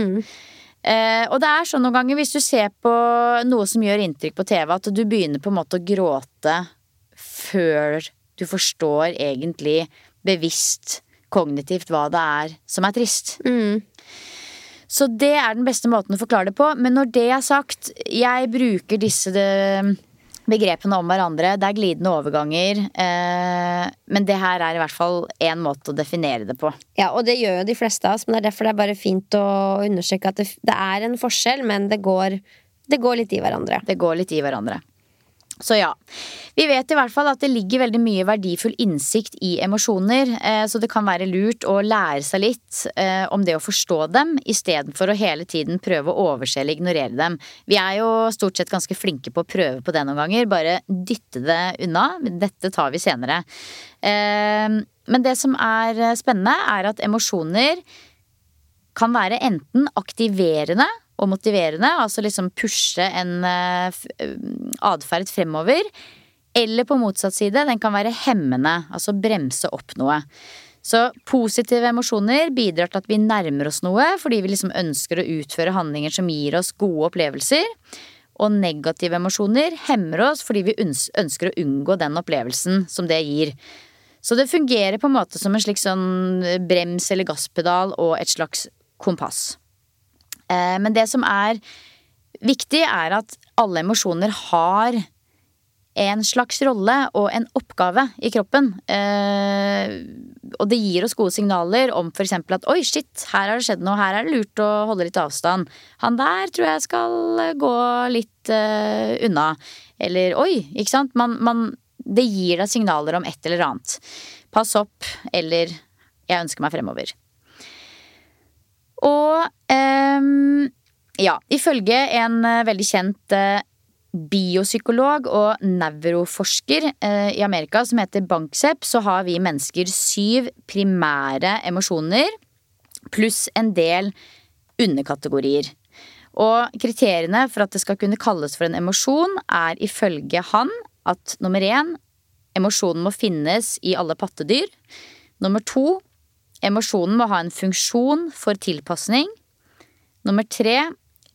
Eh, og det er sånn noen ganger hvis du ser på noe som gjør inntrykk på TV, at du begynner på en måte å gråte før du forstår egentlig bevisst, kognitivt, hva det er som er trist. Så det er den beste måten å forklare det på. Men når det er sagt, jeg bruker disse det, begrepene om hverandre. Det er glidende overganger. Eh, men det her er i hvert fall én måte å definere det på. Ja, og det gjør jo de fleste av oss, men det er derfor det er bare fint å understreke at det, det er en forskjell, men det går, det går litt i hverandre. Det går litt i hverandre. Så ja. Vi vet i hvert fall at det ligger veldig mye verdifull innsikt i emosjoner, eh, så det kan være lurt å lære seg litt eh, om det å forstå dem, istedenfor å hele tiden prøve å overse eller ignorere dem. Vi er jo stort sett ganske flinke på å prøve på det noen ganger, bare dytte det unna. Dette tar vi senere. Eh, Men det som er spennende, er at emosjoner kan være enten aktiverende og motiverende, altså liksom pushe en eh, eh, atferd fremover. Eller på motsatt side, den kan være hemmende, altså bremse opp noe. Så positive emosjoner bidrar til at vi nærmer oss noe fordi vi liksom ønsker å utføre handlinger som gir oss gode opplevelser. Og negative emosjoner hemmer oss fordi vi ønsker å unngå den opplevelsen som det gir. Så det fungerer på en måte som en slik sånn brems eller gasspedal og et slags kompass. Eh, Men det som er viktig, er at alle emosjoner har en slags rolle og en oppgave i kroppen. Eh, og det gir oss gode signaler om f.eks. at oi, shit, her har det skjedd noe, her er det lurt å holde litt avstand. Han der tror jeg skal eh, gå litt unna. Eller oi, ikke sant. Man, man, det gir deg signaler om et eller annet. Pass opp, eller jeg ønsker meg fremover. Og um, ja, ifølge en eh, veldig kjent eh, biopsykolog og nevroforsker eh, i Amerika som heter Banksepp, så har vi mennesker syv primære emosjoner pluss en del underkategorier. Og kriteriene for at det skal kunne kalles for en emosjon, er ifølge han at nummer én emosjonen må finnes i alle pattedyr. Nummer to emosjonen må ha en funksjon for tilpasning. Nummer tre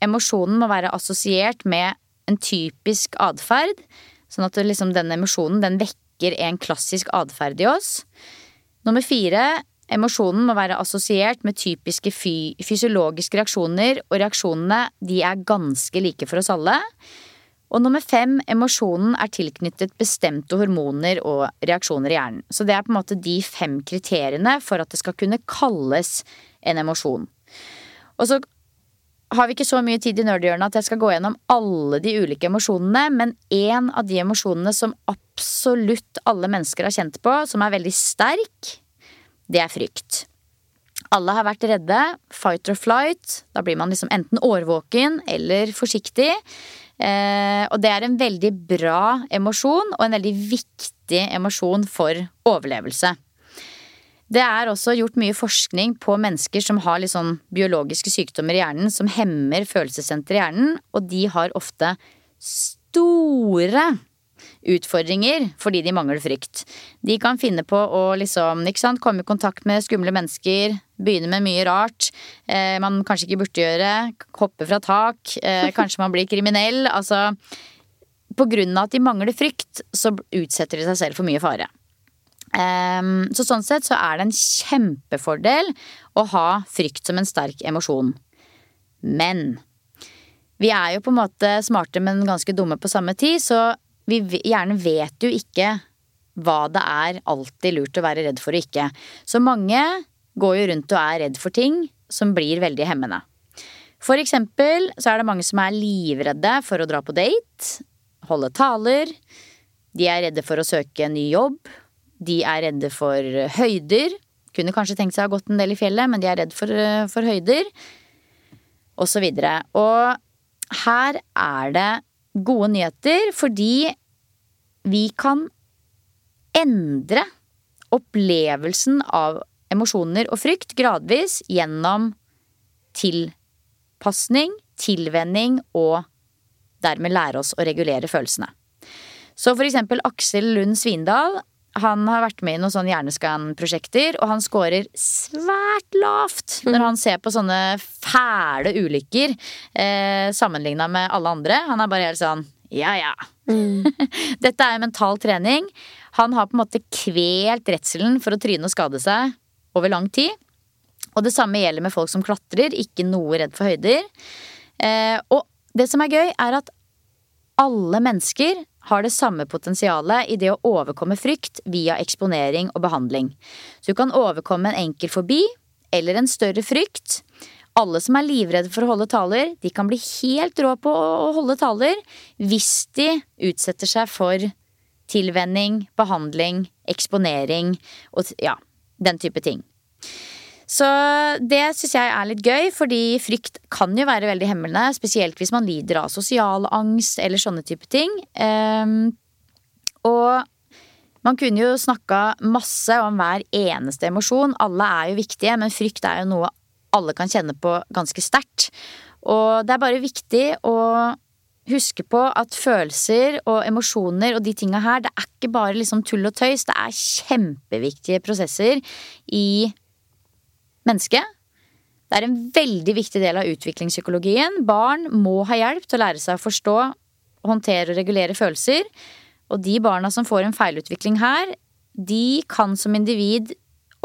emosjonen må være assosiert med en typisk atferd. Sånn at liksom, denne emosjonen den vekker en klassisk atferd i oss. Nummer fire emosjonen må være assosiert med typiske fy fysiologiske reaksjoner, og reaksjonene de er ganske like for oss alle. Og nummer fem, emosjonen er tilknyttet bestemte hormoner og reaksjoner i hjernen. Så det er på en måte de fem kriteriene for at det skal kunne kalles en emosjon. Og så har vi ikke så mye tid i nerdhjørnet at jeg skal gå gjennom alle de ulike emosjonene, men én av de emosjonene som absolutt alle mennesker har kjent på, som er veldig sterk, det er frykt. Alle har vært redde. Fight or flight. Da blir man liksom enten årvåken eller forsiktig. Eh, og det er en veldig bra emosjon, og en veldig viktig emosjon for overlevelse. Det er også gjort mye forskning på mennesker som har litt sånn biologiske sykdommer i hjernen som hemmer følelsessenteret i hjernen, og de har ofte store utfordringer fordi de mangler frykt. De kan finne på å liksom, sant, komme i kontakt med skumle mennesker, begynne med mye rart eh, man kanskje ikke burde gjøre, hoppe fra tak, eh, kanskje man blir kriminell. Altså på grunn av at de mangler frykt, så utsetter de seg selv for mye fare. Um, så sånn sett så er det en kjempefordel å ha frykt som en sterk emosjon. Men vi er jo på en måte smarte, men ganske dumme på samme tid, så vi gjerne vet jo ikke hva det er alltid lurt å være redd for og ikke. Så mange går jo rundt og er redd for ting som blir veldig hemmende. For eksempel så er det mange som er livredde for å dra på date, holde taler. De er redde for å søke en ny jobb. De er redde for høyder. Kunne kanskje tenkt seg å ha gått en del i fjellet, men de er redd for, for høyder. Og så videre. Og her er det gode nyheter, fordi vi kan endre opplevelsen av emosjoner og frykt gradvis gjennom tilpasning, tilvenning og dermed lære oss å regulere følelsene. Så for eksempel Aksel Lund Svindal, han har vært med i noen sånne hjerneskan-prosjekter, og han scorer svært lavt når han ser på sånne fæle ulykker eh, sammenligna med alle andre. Han er bare helt sånn ja ja. *laughs* Dette er mental trening. Han har på en måte kvelt redselen for å tryne og skade seg over lang tid. Og det samme gjelder med folk som klatrer, ikke noe redd for høyder. Eh, og det som er gøy, er at alle mennesker har det samme potensialet i det å overkomme frykt via eksponering og behandling. Så du kan overkomme en enkel fobi eller en større frykt. Alle som er livredde for å holde taler, de kan bli helt rå på å holde taler hvis de utsetter seg for tilvenning, behandling, eksponering og ja, den type ting. Så det syns jeg er litt gøy, fordi frykt kan jo være veldig hemmende. Spesielt hvis man lider av sosial angst eller sånne type ting. Um, og man kunne jo snakka masse om hver eneste emosjon. Alle er jo viktige, men frykt er jo noe alle kan kjenne på ganske sterkt. Og det er bare viktig å huske på at følelser og emosjoner og de tinga her, det er ikke bare liksom tull og tøys. Det er kjempeviktige prosesser i mennesket. Det er en veldig viktig del av utviklingspsykologien. Barn må ha hjelp til å lære seg å forstå, håndtere og regulere følelser. Og de barna som får en feilutvikling her, de kan som individ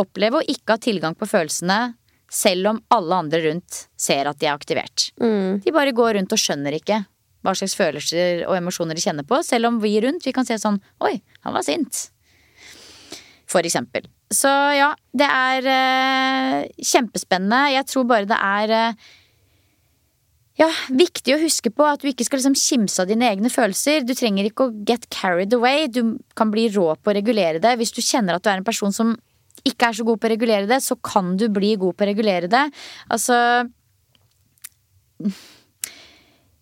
oppleve å ikke ha tilgang på følelsene selv om alle andre rundt ser at de er aktivert. Mm. De bare går rundt og skjønner ikke hva slags følelser og emosjoner de kjenner på, selv om vi rundt vi kan se sånn Oi, han var sint. For eksempel. Så ja, det er eh, kjempespennende. Jeg tror bare det er eh, ja, viktig å huske på at du ikke skal liksom kimse av dine egne følelser. Du trenger ikke å get carried away. Du kan bli rå på å regulere det. Hvis du kjenner at du er en person som ikke er så god på å regulere det, så kan du bli god på å regulere det. Altså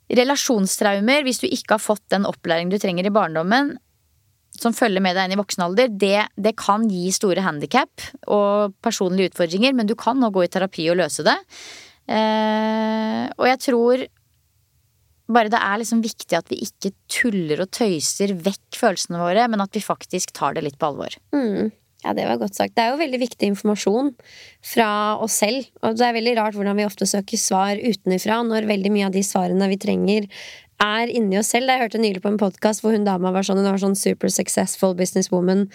Relasjonstraumer, hvis du ikke har fått den opplæring du trenger i barndommen, som følger med deg inn i voksen alder, det, det kan gi store handikap og personlige utfordringer, men du kan nå gå i terapi og løse det. Eh, og jeg tror bare det er liksom viktig at vi ikke tuller og tøyser vekk følelsene våre, men at vi faktisk tar det litt på alvor. Mm. Ja, det var godt sagt. Det er jo veldig viktig informasjon fra oss selv. Og det er veldig rart hvordan vi ofte søker svar utenifra, når veldig mye av de svarene vi trenger, er inni oss selv. Jeg hørte nylig på en podkast hvor hun dama var sånn, hun var sånn super successful businesswoman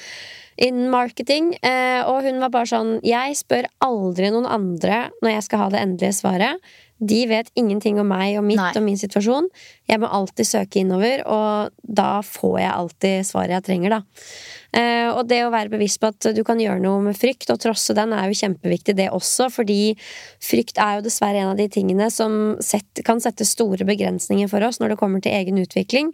in marketing. Eh, og hun var bare sånn Jeg spør aldri noen andre når jeg skal ha det endelige svaret. De vet ingenting om meg og mitt Nei. og min situasjon. Jeg må alltid søke innover, og da får jeg alltid svaret jeg trenger, da. Eh, og det å være bevisst på at du kan gjøre noe med frykt, og trosse den, er jo kjempeviktig, det også, fordi frykt er jo dessverre en av de tingene som kan sette store begrensninger for oss når det kommer til egen utvikling.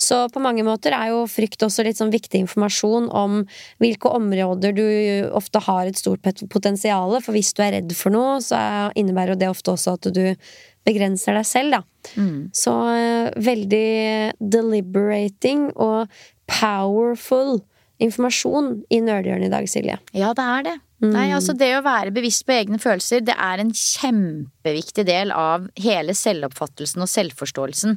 Så på mange måter er jo frykt også litt sånn viktig informasjon om hvilke områder du ofte har et stort potensial, for hvis du er redd for noe, så innebærer jo det ofte også at du begrenser deg selv, da. Så eh, veldig deliberating og powerful informasjon i Nerdhjørnet i dag, Silje. Ja, det er det. Nei, altså Det å være bevisst på egne følelser, det er en kjempeviktig del av hele selvoppfattelsen og selvforståelsen.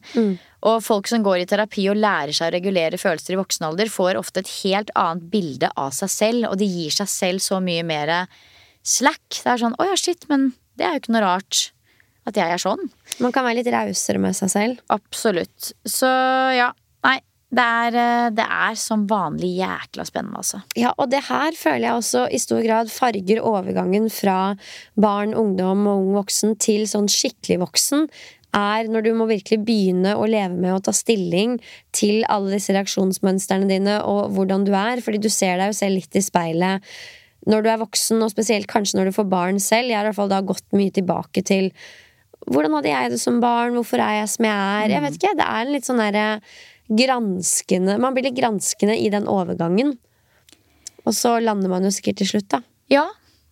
Og folk som går i terapi og lærer seg å regulere følelser i voksen alder, får ofte et helt annet bilde av seg selv, og de gir seg selv så mye mer slack. Det er sånn 'Å ja, shit, men det er jo ikke noe rart at jeg er sånn'. Man kan være litt rausere med seg selv. Absolutt. Så ja, nei. Det er, eh, det er som vanlig jækla spennende, altså. Ja, og det her føler jeg også i stor grad farger overgangen fra barn, ungdom og ung voksen til sånn skikkelig voksen. Er når du må virkelig begynne å leve med å ta stilling til alle disse reaksjonsmønstrene dine og hvordan du er, fordi du ser deg jo selv litt i speilet når du er voksen, og spesielt kanskje når du får barn selv. Jeg har i hvert fall da gått mye tilbake til hvordan hadde jeg det som barn, hvorfor er jeg som jeg er? Jeg vet ikke, det er en litt sånn derre granskende Man blir litt granskende i den overgangen. Og så lander man jo sikkert til slutt, da. Ja,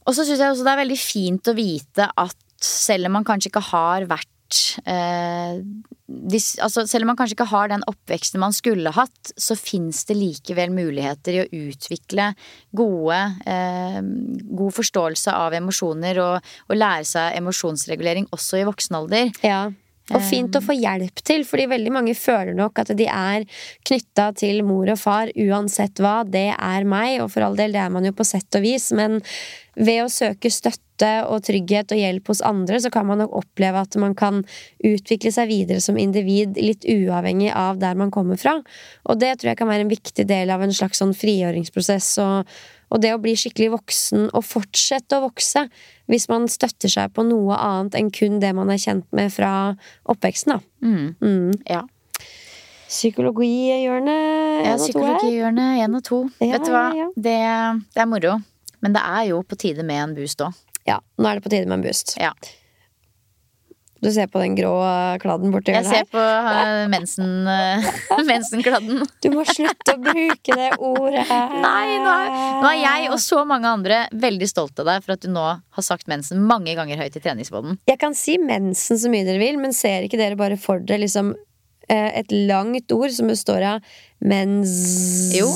og så syns jeg også det er veldig fint å vite at selv om man kanskje ikke har vært eh, dis, altså Selv om man kanskje ikke har den oppveksten man skulle hatt, så fins det likevel muligheter i å utvikle gode eh, God forståelse av emosjoner og, og lære seg emosjonsregulering også i voksen alder. Ja. Og fint å få hjelp til, fordi veldig mange føler nok at de er knytta til mor og far uansett hva. Det er meg, og for all del, det er man jo på sett og vis, men ved å søke støtte og trygghet og hjelp hos andre, så kan man nok oppleve at man kan utvikle seg videre som individ, litt uavhengig av der man kommer fra. Og det tror jeg kan være en viktig del av en slags sånn frigjøringsprosess. og og det å bli skikkelig voksen og fortsette å vokse hvis man støtter seg på noe annet enn kun det man er kjent med fra oppveksten, da. Mm. Mm. Ja. Psykologihjørnet ja. Psykologihjørnet én og to. Ja, Vet du hva? ja, ja. Det, det er moro. Men det er jo på tide med en boost òg. Ja, nå er det på tide med en boost. Du ser på den grå kladden borti Jeg ser på uh, mensen, uh, *laughs* mensenkladden. Du må slutte å bruke det ordet her. *laughs* Nei, nå er, nå er jeg og så mange andre veldig stolt av deg for at du nå har sagt mensen mange ganger høyt i treningsbåten. Jeg kan si mensen så mye dere vil, men ser ikke dere bare for dere liksom eh, et langt ord som består av mens... Jo.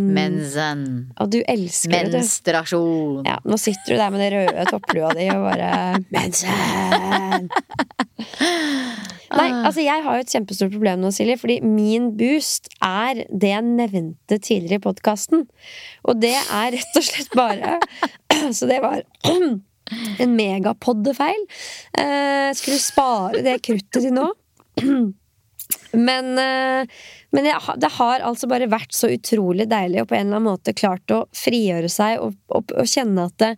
Mensen. Og du elsker det, du. Menstruasjon. Ja, nå sitter du der med den røde topplua di og bare *laughs* Mensen! *laughs* Nei, altså jeg har jo et kjempestort problem nå, Silje, fordi min boost er det jeg nevnte tidligere i podkasten. Og det er rett og slett bare *laughs* Så det var *clears throat* en megapoddefeil. Eh, skulle spare det kruttet til nå. *clears throat* Men, eh, men jeg, det har altså bare vært så utrolig deilig og på en eller annen måte klart å frigjøre seg og, og, og kjenne at det,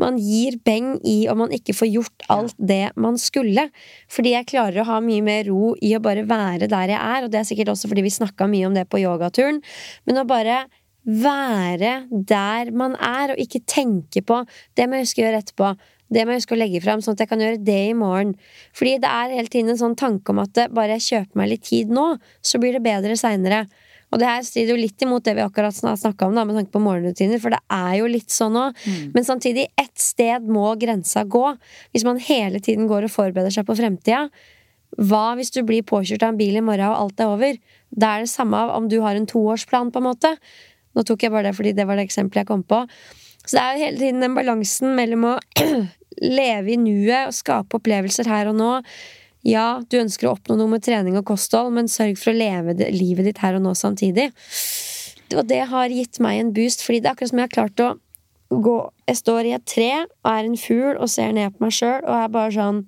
man gir beng i om man ikke får gjort alt det man skulle. Fordi jeg klarer å ha mye mer ro i å bare være der jeg er, og det er sikkert også fordi vi snakka mye om det på yogaturen. Men å bare være der man er, og ikke tenke på det må jeg huske å gjøre etterpå. Det må jeg huske å legge fram, sånn at jeg kan gjøre det i morgen. Fordi det er hele tiden en sånn tanke om at bare jeg kjøper meg litt tid nå, så blir det bedre seinere. Og det her strider jo litt imot det vi akkurat snakka om, da, med tanke på morgenrutiner, for det er jo litt sånn òg. Men samtidig, ett sted må grensa gå. Hvis man hele tiden går og forbereder seg på fremtida, hva hvis du blir påkjørt av en bil i morgen og alt er over? Da er det samme av om du har en toårsplan, på en måte. Nå tok jeg bare det fordi det var det eksempelet jeg kom på. Så det er jo hele tiden den balansen mellom å *clears throat* leve i nuet og skape opplevelser her og nå. Ja, du ønsker å oppnå noe med trening og kosthold, men sørg for å leve det, livet ditt her og nå samtidig. Og det har gitt meg en boost, fordi det er akkurat som jeg har klart å gå Jeg står i et tre og er en fugl og ser ned på meg sjøl og er bare sånn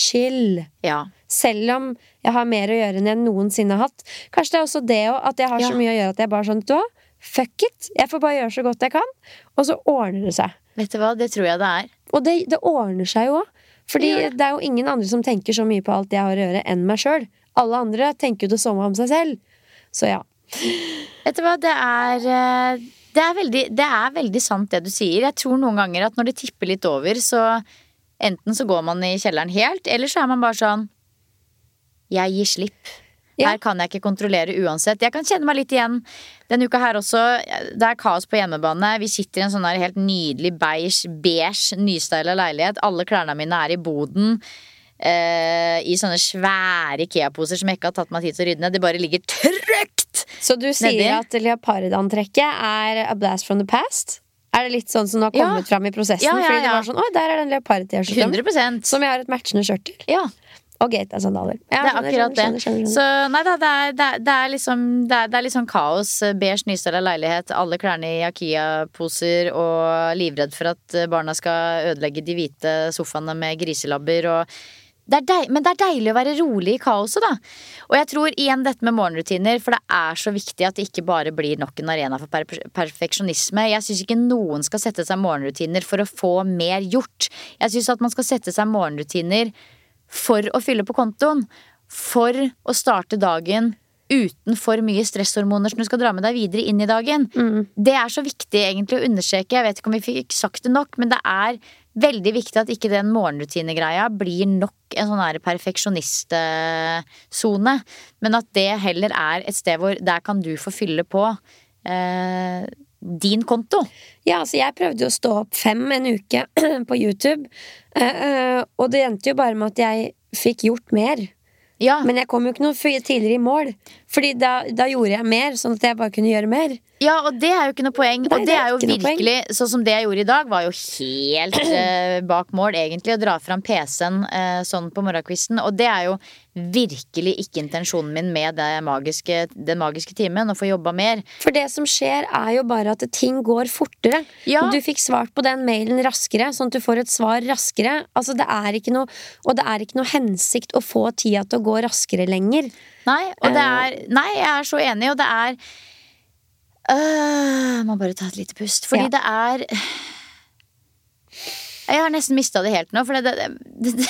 chill. Ja. Selv om jeg har mer å gjøre enn jeg noensinne har hatt. Kanskje det er også det òg, at jeg har Ja. så mye å gjøre at jeg bare sånn fuck it! Jeg får bare gjøre så godt jeg kan, og så ordner det seg. Vet du hva, det tror jeg det er. Og det, det ordner seg jo òg. Fordi Ja. det er jo ingen andre som tenker så mye på alt jeg har å gjøre, enn meg sjøl. Alle andre tenker jo det samme om seg selv. Så ja. Vet du hva, det er eh, det er, veldig, det er veldig sant det du sier. Jeg tror noen ganger at når det tipper litt over, så enten så går man i kjelleren helt, eller så er man bare sånn Jeg gir slipp. Ja. Her kan jeg ikke kontrollere uansett. Jeg kan kjenne meg litt igjen denne uka her også. Det er kaos på hjemmebane. Vi sitter i en sånn her helt nydelig beige, beige nystyla leilighet. Alle klærne mine er i boden. eh, I sånne svære Ikea-poser som jeg ikke har tatt meg tid til å rydde ned. Det bare ligger trygt! Så du sier Nedi. at leopardantrekket er a blast from the past? Er det litt sånn som har Ja. kommet fram i prosessen? Ja, ja, Fordi det var sånn, oi, der er den leopard-T-skjorta 100% Som jeg har et matchende skjørt til. Ja. Og gatesandaler. Ja, Det er akkurat det. skjønner, skjønner, skjønner. Så nei da, det er, det er, det er liksom det er, det er sånn kaos. Beige nystyla leilighet, alle klærne i Akia-poser og livredd for at barna skal ødelegge de hvite sofaene med griselabber og det er deil, men det er deilig å være rolig i kaoset, da. Og jeg tror igjen dette med morgenrutiner, for det er så viktig at det ikke bare blir nok en arena for per perfeksjonisme. Jeg syns ikke noen skal sette seg morgenrutiner for å få mer gjort. Jeg syns at man skal sette seg morgenrutiner for å fylle på kontoen. For å starte dagen uten for mye stresshormoner som du skal dra med deg videre inn i dagen. Det er så viktig egentlig å understreke. Jeg vet ikke om vi fikk sagt det nok, men det er veldig viktig at ikke den morgenrutinegreia blir nok en sånn perfeksjonistsone. Men at det heller er et sted hvor der kan du få fylle på eh, din konto. Ja, altså jeg prøvde jo å stå opp fem en uke *clears throat* på YouTube, eh, eh, og det endte jo bare med at jeg fikk gjort mer. Ja, Men jeg kom jo ikke noe tidligere i mål. Fordi da, da gjorde jeg mer, sånn at jeg bare kunne gjøre mer. ja, og det er jo ikke noe poeng. Nei, og det er jo virkelig Sånn som det jeg gjorde i dag, var jo helt *clears throat* eh, bak mål, egentlig. Å dra fram PC-en eh, sånn på morgenkvisten. Og det er jo virkelig ikke intensjonen min med det magiske, den magiske timen. Å få jobba mer. For det som skjer, er jo bare at ting går fortere. Ja. Du fikk svart på den mailen raskere, sånn at du får et svar raskere. Altså, det er ikke noe, og det er ikke noe hensikt å få tida til å gå raskere lenger. Nei, og det Eh. er Nei, jeg er så enig, og det er øh, må bare ta et lite pust. Fordi Ja. det er Jeg har nesten mista det helt nå. For det, det, det, det,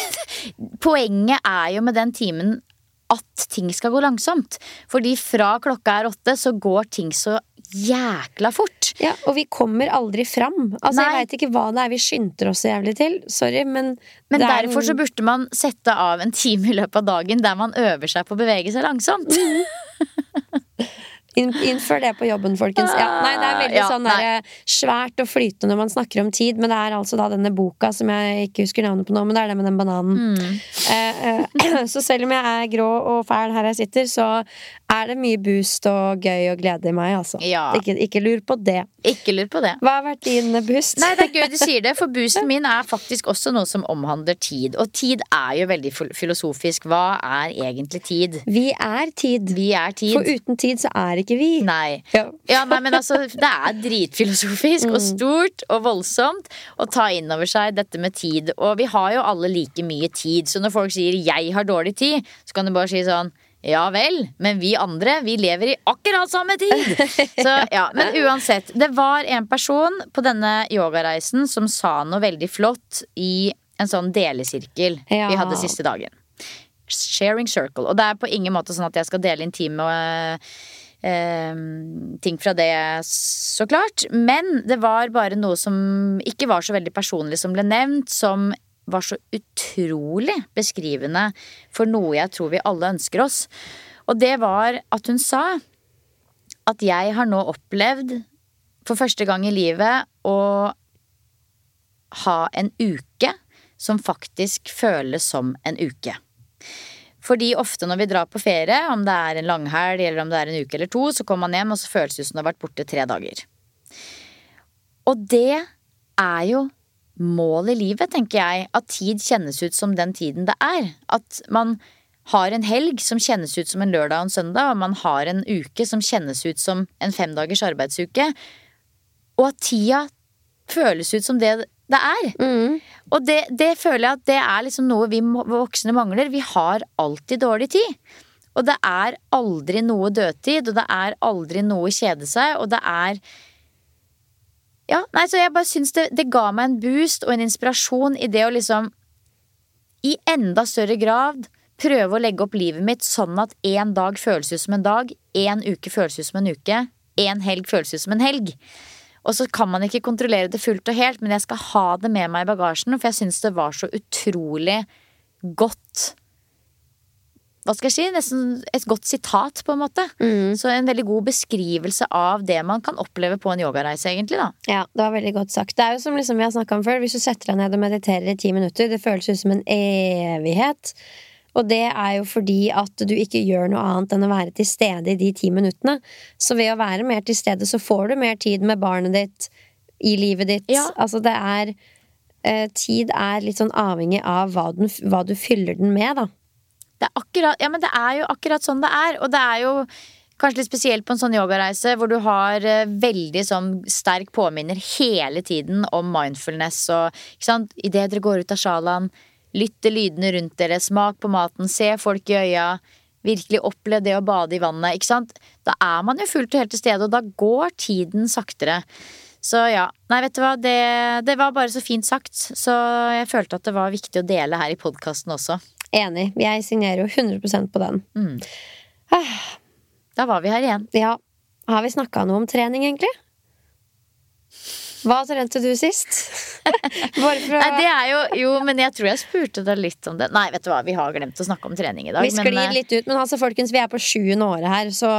poenget er jo med den timen at ting skal gå langsomt. Fordi fra klokka er åtte, så går ting så jækla fort. Ja, Og vi kommer aldri fram. Altså, Nei. Jeg veit ikke hva det er vi skynder oss så jævlig til. Sorry, men Men er derfor så burde man sette av en time i løpet av dagen der man øver seg på å bevege seg langsomt. inn, *laughs* Innfør det på jobben, folkens. Ja, nei, det er veldig Ja, sånn der, svært og flytende når man snakker om tid, men det er altså da denne boka som jeg ikke husker navnet på nå, men det er det med den bananen. Mm. Eh, eh, *clears throat* så selv om jeg er grå og fæl her jeg sitter, så er det mye boost og gøy og glede i meg, altså. Ja. Ikke, ikke lur på det. Ikke lur på det. Hva har vært din boost? Nei, det er gøy du sier det, for *laughs* boosten min er faktisk også noe som omhandler tid. Og tid er jo veldig filosofisk. Hva er egentlig tid? Vi er tid. Vi er tid. For uten tid så er ikke vi. Nei. Ja. Ja, nei, men altså, det er dritfilosofisk og stort og voldsomt å ta inn over seg dette med tid. Og vi har jo alle like mye tid, så når folk sier 'jeg har dårlig tid', så kan du bare si sånn ja vel, men vi andre vi lever i akkurat samme tid! *laughs* Så ja, Men uansett. Det var en person på denne yogareisen som sa noe veldig flott i en sånn delesirkel Ja. vi hadde siste dagen. Sharing circle. Og det er på ingen måte sånn at jeg skal dele intime eh, eh, ting fra det, så klart. Men det var bare noe som ikke var så veldig personlig som ble nevnt, som var så utrolig beskrivende for noe jeg tror vi alle ønsker oss. Og det var at hun sa at jeg har nå opplevd for første gang i livet å ha en uke som faktisk føles som en uke. Fordi ofte når vi drar på ferie, om det er en langhelg eller om det er en uke eller to, så kommer man hjem og så føles det som det har vært borte tre dager. Og det er jo målet i livet, tenker jeg. At tid kjennes ut som den tiden det er. At man har en helg som kjennes ut som en lørdag og en søndag, og man har en uke som kjennes ut som en femdagers arbeidsuke. Og at tida føles ut som det det er. Mm. Og det, det føler jeg at det er liksom noe vi voksne mangler. Vi har alltid dårlig tid. Og det er aldri noe dødtid, og det er aldri noe kjede seg, og det er Ja, nei, så jeg bare syns det, det ga meg en boost og en inspirasjon i det å liksom i enda større grad prøve å legge opp livet mitt sånn at én dag føles ut som en dag, én uke føles ut som en uke, én helg føles ut som en helg. Og så kan man ikke kontrollere det fullt og helt, men jeg skal ha det med meg i bagasjen, for jeg syns det var så utrolig godt Hva skal jeg si? Nesten et godt sitat, på en måte. Så en veldig god beskrivelse av det man kan oppleve på en yogareise, egentlig, da. Ja, det var veldig godt sagt. Det er jo som liksom vi har snakka om før, hvis du setter deg ned og mediterer i ti minutter, det føles ut som en evighet. Og det er jo fordi at du ikke gjør noe annet enn å være til stede i de ti minuttene. Så ved å være mer til stede, så får du mer tid med barnet ditt, i livet ditt. Ja. Altså det er eh, Tid er litt sånn avhengig av hva, den, hva du fyller den med, da. Det er, akkurat, ja, men det er jo akkurat sånn det er. Og det er jo kanskje litt spesielt på en sånn yogareise hvor du har eh, veldig sånn sterk påminner hele tiden om mindfulness og ikke sant. Idet dere går ut av sjalaen, lytt til lydene rundt dere, smak på maten, se folk i øya. Virkelig opplev det å bade i vannet. ikke sant? Da er man jo fullt og helt til stede, og da går tiden saktere. Så ja. Nei, vet du hva. Det, det var bare så fint sagt. Så jeg følte at det var viktig å dele her i podkasten også. Enig. Jeg signerer jo 100% på den. Da var vi her igjen. Ja. Har vi snakka noe om trening, egentlig? Hva trente du sist? *laughs* Bare for å Nei, det er jo Jo, men jeg tror jeg spurte deg litt om det. Nei, vet du hva, vi har glemt å snakke om trening i dag. Vi sklir men, eh, litt ut, men altså folkens, vi er på sjuende året her, så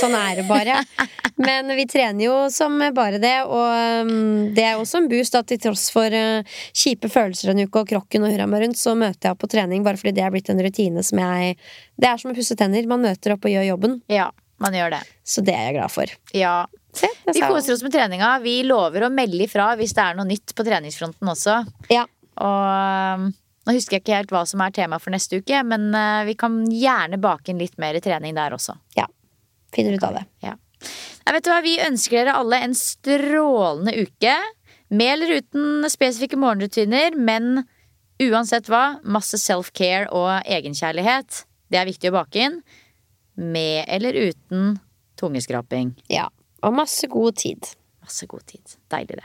sånn er det bare. *laughs* Men vi trener jo som bare det, og um, det er også en boost at til tross for uh, kjipe følelser en uke og krokken og hurra meg rundt, så møter jeg opp på trening bare fordi det er blitt en rutine som jeg Det er som å pusse tenner. Man møter opp og gjør jobben. Ja, man gjør det. Så det er jeg glad for. Ja. Se, Vi koser oss med treninga. Vi lover å melde ifra hvis det er noe nytt på treningsfronten også. Ja. Og um, nå husker jeg ikke helt hva som er tema for neste uke, men uh, vi kan gjerne bake inn litt mer trening der også. ja. Finner ut av det. Ja. Nei, vet du hva, Vi ønsker dere alle en strålende uke. Med eller uten spesifikke morgenrutiner, men uansett hva, masse self-care og egenkjærlighet. Det er viktig å bake inn. Med eller uten tungeskraping. Ja. Og masse god tid. Masse god tid. Deilig, det.